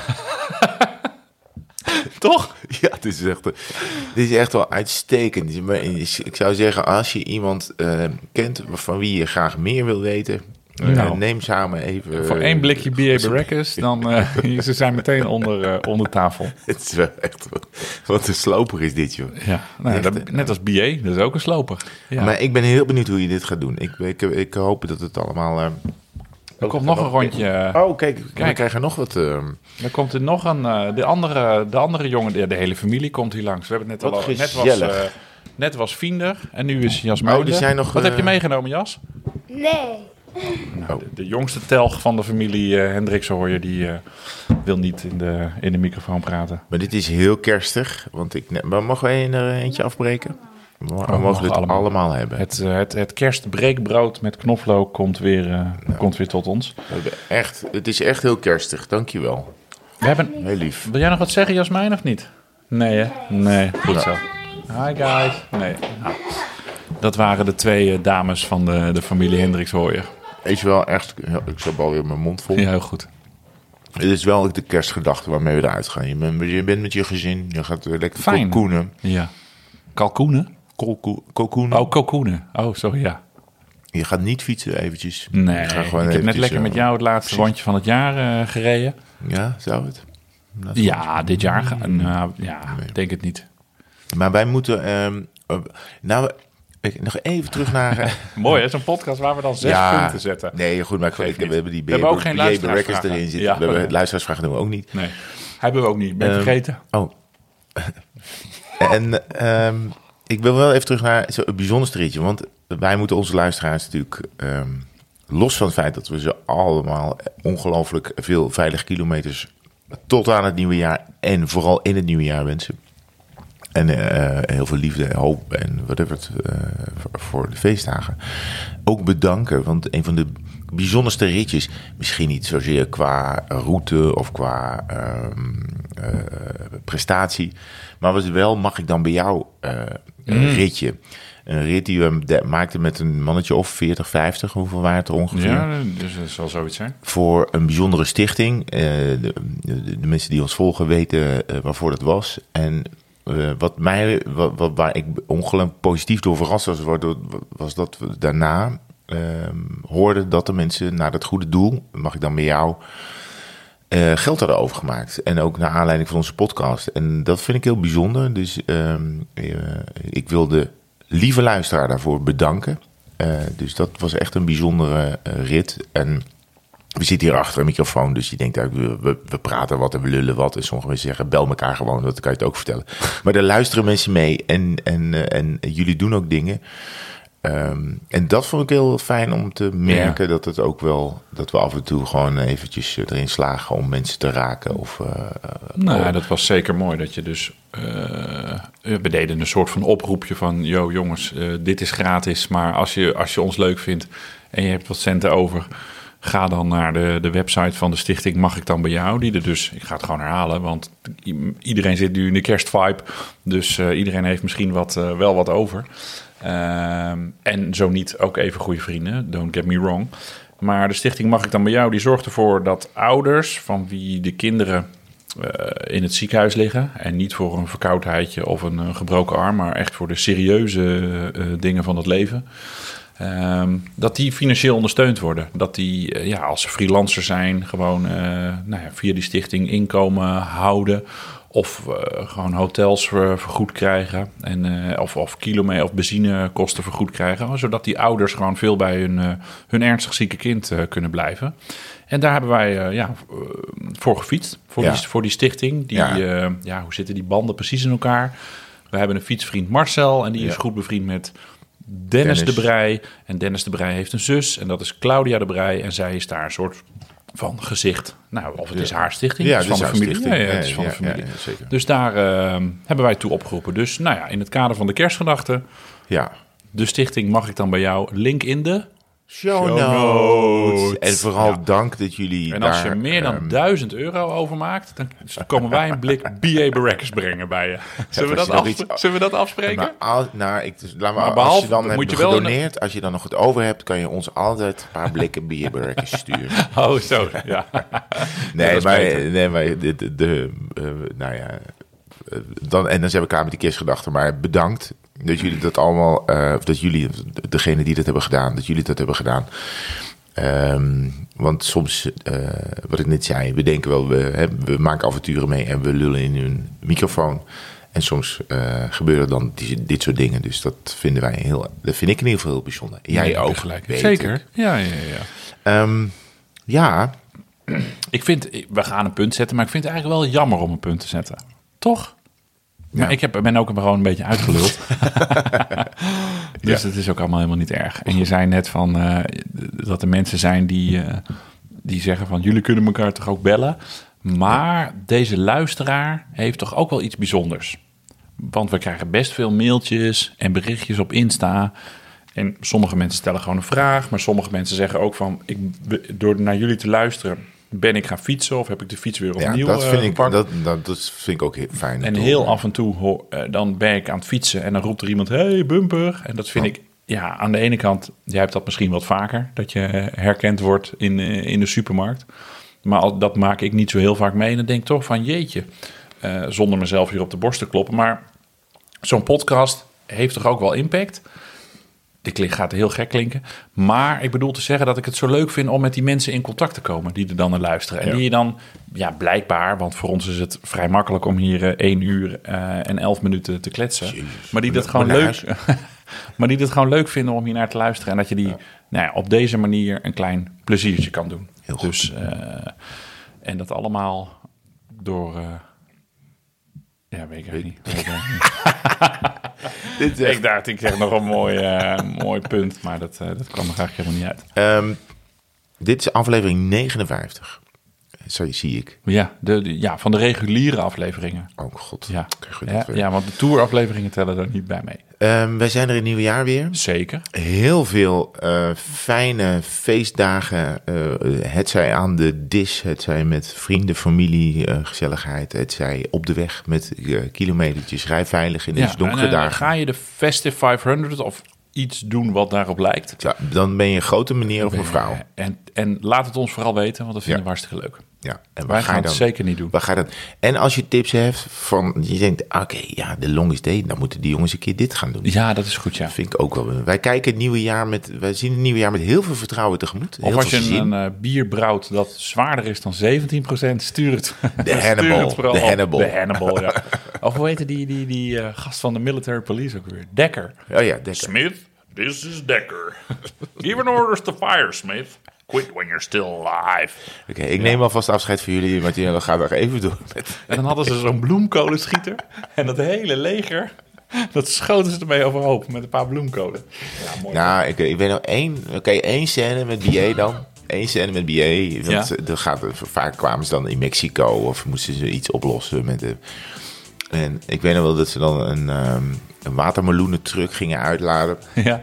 Toch? Ja, dit is echt, dit is echt wel uitstekend. Ik zou zeggen, als je iemand eh, kent van wie je graag meer wil weten, Nou. neem samen even... Voor één blikje BA Barrackers, dan uh, *laughs* *laughs* ze zijn meteen onder, eh, onder tafel. *laughs* Het is wel echt, wat een sloper is dit, joh. Ja, nou, Echt, dat- eh, net als BA, dat is ook een sloper. Ja. Maar ik ben heel benieuwd hoe je dit gaat doen. Ik, ik, ik hoop dat het allemaal... eh, er komt nog een rondje. Oh, kijk, kijk. we krijgen nog wat... eh, Dan komt er nog een. eh, de, andere, de andere jongen, ja, de hele familie komt hier langs. We hebben het net Wat al. Net was, gezellig. eh, net was Vinder en nu is Jasmijn. Oh, die zijn nog, Wat heb je eh, meegenomen, Jas? Nee. Nou, de, de jongste telg van de familie eh Hendricks hoor je, die eh, wil niet in de, in de microfoon praten. Maar dit is heel kerstig, want ik... Maar mogen wij er eentje afbreken? We we mogen het allemaal. allemaal, hebben. Het, eh, het, het kerstbreekbrood met knoflook komt weer, eh, komt weer tot ons. Echt, het is echt heel kerstig, dankjewel. We hebben, Heel lief. wil jij nog wat zeggen, Jasmijn, of niet? Nee, hè? Nee, goed zo. Hi, guys. Nee. Nou, dat waren de twee eh, dames van de, de familie Hendricks, hoor je. Is wel echt, ik heb alweer mijn mond vol. Ja, heel goed. Het is wel de kerstgedachte waarmee we eruit gaan. Je bent, je bent met je gezin, je gaat lekker Fijn. kokoenen. Ja. Kalkoenen? Kolko- Kokoenen. Oh, kokoenen. Oh, sorry, ja. Je gaat niet fietsen eventjes. Nee, ik heb net lekker eh, met jou het laatste rondje van het jaar eh, gereden. Ja, zou het? Dat is Ja, dit jaar. Nou, ja, ik denk het niet. Maar wij moeten... ehm, eh, nou, ik- nog even terug naar... eh, Mooi, hè? Zo'n podcast waar we dan zes punten zetten. Nee, goed, maar ik, niet. we hebben die We hebben ook geen luisteraarsvragen. Erin zitten. Ja. We hebben luisteraarsvragen doen we ook niet. Nee, hebben we ook niet. Ben je Ehm, vergeten? Oh. en ehm, ik wil wel even terug naar zo'n bijzonderste ritje. Want wij moeten onze luisteraars natuurlijk... ehm, los van het feit dat we ze allemaal ongelooflijk veel veilige kilometers... tot aan het nieuwe jaar en vooral in het nieuwe jaar wensen. En eh, heel veel liefde, hoop en whatever het, eh, voor- de feestdagen. Ook bedanken, want een van de bijzonderste ritjes, misschien niet zozeer qua route of qua ehm, eh, prestatie, maar was wel, mag ik dan bij jou een ritje? Een rit die we maakten met een mannetje of 40, 50, hoeveel waren het er ongeveer? Ja, dus dat zal zoiets zijn. voor een bijzondere stichting. De, mensen die ons volgen weten waarvoor dat was. En eh, wat mij, wat, waar ik ongelooflijk positief door verrast was, was, dat we daarna ehm, hoorden dat de mensen naar dat goede doel, mag ik dan met jou, eh, geld hadden overgemaakt. En ook naar aanleiding van onze podcast. En dat vind ik heel bijzonder. Dus ehm, eh, ik wil de lieve luisteraar daarvoor bedanken. Dus dat was echt een bijzondere rit. En we zitten hier achter een microfoon, dus je denkt, uh, we, we, we praten wat en we lullen wat. En sommige mensen zeggen, bel elkaar gewoon, dat kan je het ook vertellen. *laughs* Maar er luisteren mensen mee en, en, eh, en jullie doen ook dingen. Ehm, en dat vond ik heel fijn om te merken dat het ook wel, dat we af en toe gewoon eventjes erin slagen om mensen te raken. Of, eh, Nou, oh, dat was zeker mooi dat je dus. eh, we deden een soort van oproepje van: Yo, jongens, eh, dit is gratis. Maar als je, als je ons leuk vindt en je hebt wat centen over. Ga dan naar de, de website van de stichting Mag ik dan bij jou? Die er dus, ik ga het gewoon herhalen, want iedereen zit nu in de kerstvibe. Dus eh, iedereen heeft misschien wat, eh, wel wat over. Ehm, en zo niet ook even goede vrienden, don't get me wrong. Maar de stichting Mag ik dan bij jou? Die zorgt ervoor dat ouders van wie de kinderen eh, in het ziekenhuis liggen. En niet voor een verkoudheidje of een, gebroken arm, maar echt voor de serieuze dingen van het leven. Ehm, dat die financieel ondersteund worden. Dat die, eh, ja, als ze freelancer zijn, gewoon eh, nou ja, via die stichting inkomen houden. Of eh, gewoon hotels ver- vergoed krijgen. En, of, of kilometer of benzinekosten vergoed krijgen. Zodat die ouders gewoon veel bij hun, hun ernstig zieke kind kunnen blijven. En daar hebben wij ja, voor gefietst. Voor, Ja. die, voor die stichting. Die, Ja. hoe zitten die banden precies in elkaar? We hebben een fietsvriend Marcel. En die is goed bevriend met Dennis, Dennis. de Brij. En Dennis de Brij heeft een zus. En dat is Claudia de Brij. En zij is daar een soort van gezicht. Nou, of het is haar stichting. Ja, het is van de familie. Ja, het is van de familie. zeker. Dus daar eh, hebben wij toe opgeroepen. Dus nou ja, in het kader van de kerstgedachten. ja. De stichting mag ik dan bij jou. Link in de. Show, Show notes. notes. En vooral Ja. dank dat jullie En als daar, je meer dan ehm, 1000 euro overmaakt, dan komen wij een blik *laughs* BA Barrackers brengen bij je. Zullen, we dat, iets- zullen we dat afspreken? Nou, ik, dus, laat maar, Maar als behalve- je dan moet hebt je wel een- gedoneerd, als je dan nog het over hebt, kan je ons altijd een paar blikken bierbereikers sturen. *laughs* Oh, zo. Ja. Nee, maar, nee, maar de, de, de, eh, nou ja, dan, en dan zijn we klaar met die kerstgedachten. Maar bedankt dat jullie dat allemaal, eh, of dat jullie, degene die dat hebben gedaan, dat jullie dat hebben gedaan. Ehm, want soms, eh, wat ik net zei, we denken wel, we, hè, we maken avonturen mee en we lullen in hun microfoon. En soms eh, gebeuren dan die, dit soort dingen. Dus dat vinden wij heel, dat vind ik in ieder geval heel bijzonder. Jij Nee, ook, gelijk. Zeker. ik. Ja, ja, ja. Ehm, ja, Ik vind, we gaan een punt zetten, maar ik vind het eigenlijk wel jammer om een punt te zetten. Toch? Maar Ja. ik heb, ben ook gewoon een beetje uitgeluld. *laughs* dus Ja. het is ook allemaal helemaal niet erg. En je zei net van eh, dat er mensen zijn die, eh, die zeggen van jullie kunnen elkaar toch ook bellen. Maar deze luisteraar heeft toch ook wel iets bijzonders. Want we krijgen best veel mailtjes en berichtjes op Insta. En sommige mensen stellen gewoon een vraag. Maar sommige mensen zeggen ook van... Ik, door naar jullie te luisteren ben ik gaan fietsen... of heb ik de fiets weer ja opnieuw dat, eh, vind ik, gepakt. dat, dat, dat vind ik ook heel fijn. En heel af en toe hoor, eh, dan ben ik aan het fietsen en dan roept er iemand: Hey, bumper. En dat vind Oh. ik, ja, aan de ene kant, jij hebt dat misschien wat vaker, dat je eh, herkend wordt in, eh, in de supermarkt. Maar al, dat maak ik niet zo heel vaak mee. En dan denk ik toch van: Jeetje, eh, zonder mezelf hier op de borst te kloppen. Maar zo'n podcast heeft toch ook wel impact? Dit gaat heel gek klinken. Maar ik bedoel te zeggen dat ik het zo leuk vind om met die mensen in contact te komen die er dan naar luisteren. En Ja. die je dan, ja, blijkbaar, want voor ons is het vrij makkelijk om hier eh, één uur eh, en elf minuten te kletsen. Jezus. maar die dat gewoon leuk. *laughs* maar die het gewoon leuk vinden om hier naar te luisteren. En dat je die nou ja, op deze manier een klein pleziertje kan doen. Heel goed. Dus, en dat allemaal door. Ja, weet ik eigenlijk niet. *laughs* Dit Ik dacht, ik zeg nog een mooi, eh, mooi punt, maar dat, eh, dat kwam er eigenlijk helemaal niet uit. Ehm, dit is aflevering 59. Zo zie ik. Ja, de, de- ja, van de reguliere afleveringen. Oh god. Ja, ja, ja want de tourafleveringen tellen er niet bij mee. Ehm, wij zijn er in het nieuwe jaar weer. Zeker. Heel veel eh, fijne feestdagen. eh, het zij aan de dis, het zij met vrienden, familie, eh, gezelligheid. Het zij op de weg met kilometertjes. Rij veilig in deze donkere en, dagen. Ga je de Festive 500 of iets doen wat daarop lijkt? Ja, dan ben je een grote meneer of mevrouw. En, en laat het ons vooral weten, want dat vinden Ja. we hartstikke leuk. Ja, en Wij ga gaan het zeker niet doen. Waar ga je dan? En als je tips hebt van, je denkt, oké, ja, de longest day, dan moeten die jongens een keer dit gaan doen. Ja, dat is goed, ja. Dat vind ik ook wel. Wij kijken het nieuwe jaar met, wij zien het nieuwe jaar met heel veel vertrouwen tegemoet. Heel Of als je een eh, bier brouwt dat zwaarder is dan 17%, stuur het. De *laughs* Hannibal. het De. Hannibal. De Hannibal, ja. *laughs* Of hoe heette die, die, die eh, gast van de military police ook weer? Dekker. oh ja, Dekker. Smith, this is Dekker. Giving orders to fire, Smith. Quit when you're still alive. Oké, ik neem alvast afscheid van jullie, Martina. Dan gaan we nog even door met... En dan hadden ze zo'n bloemkolenschieter. En dat hele leger, dat schoten ze ermee overhoop met een paar bloemkolen. Ja, mooi. Nou, ik, ik weet nog één, oké, één scène met BA dan. Eén scène met BA. Want Ja. er gaat, vaak kwamen ze dan in Mexico of moesten ze iets oplossen met de... En ik weet nog wel dat ze dan een, ehm een watermeloenentruck gingen uitladen. Ja.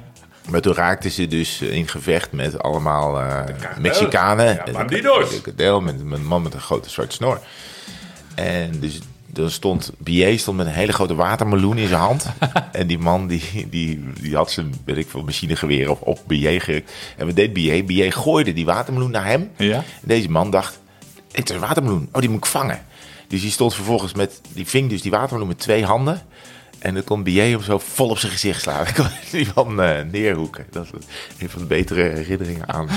Maar toen raakten ze dus in gevecht met allemaal eh, Mexicanen. Ja, bandidos. Kadel met met een man met een grote zwarte snor. En dus dan stond, BA stond met een hele grote watermeloen in zijn hand. *laughs* en die man die, die, die had zijn, weet ik veel, machinegeweer op, op gericht. En wat deed BA? BA gooide die watermeloen naar hem. Ja. En deze man dacht, het is een watermeloen. Oh, die moet ik vangen. Dus die stond vervolgens met, die ving dus die watermeloen met twee handen. En dan kon BA hem zo vol op zijn gezicht slaan. *laughs* Dan kon die man eh, neerhoeken. Dat is een van de betere herinneringen aan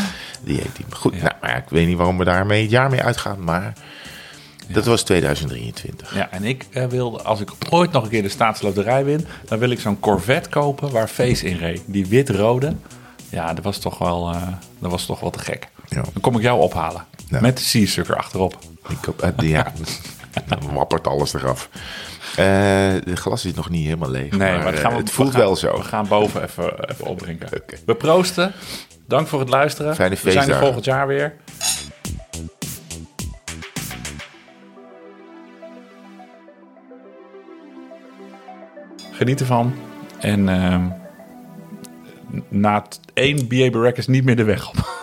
die team. Goed, nou, maar ja, ik weet niet waarom we daarmee het jaar mee uitgaan. Maar dat was 2023. Ja, en ik eh, wilde, als ik ooit nog een keer de staatsloterij win, dan wil ik zo'n Corvette kopen waar Face in reed. Die wit-rode. Ja, dat was toch wel, eh, dat was toch wel te gek. Dan kom ik jou ophalen. Met de Seasucker achterop. Ik, ja, *laughs* dan wappert alles eraf. Eh de glas is nog niet helemaal leeg. Nee, maar, eh, gaan we, het we voelt gaan- wel zo. We gaan boven even, even opdrinken. We proosten. Dank voor het luisteren. Fijne we zijn er feestdagen. volgend jaar weer. Geniet ervan. En ehm, na één BA is niet meer de weg op.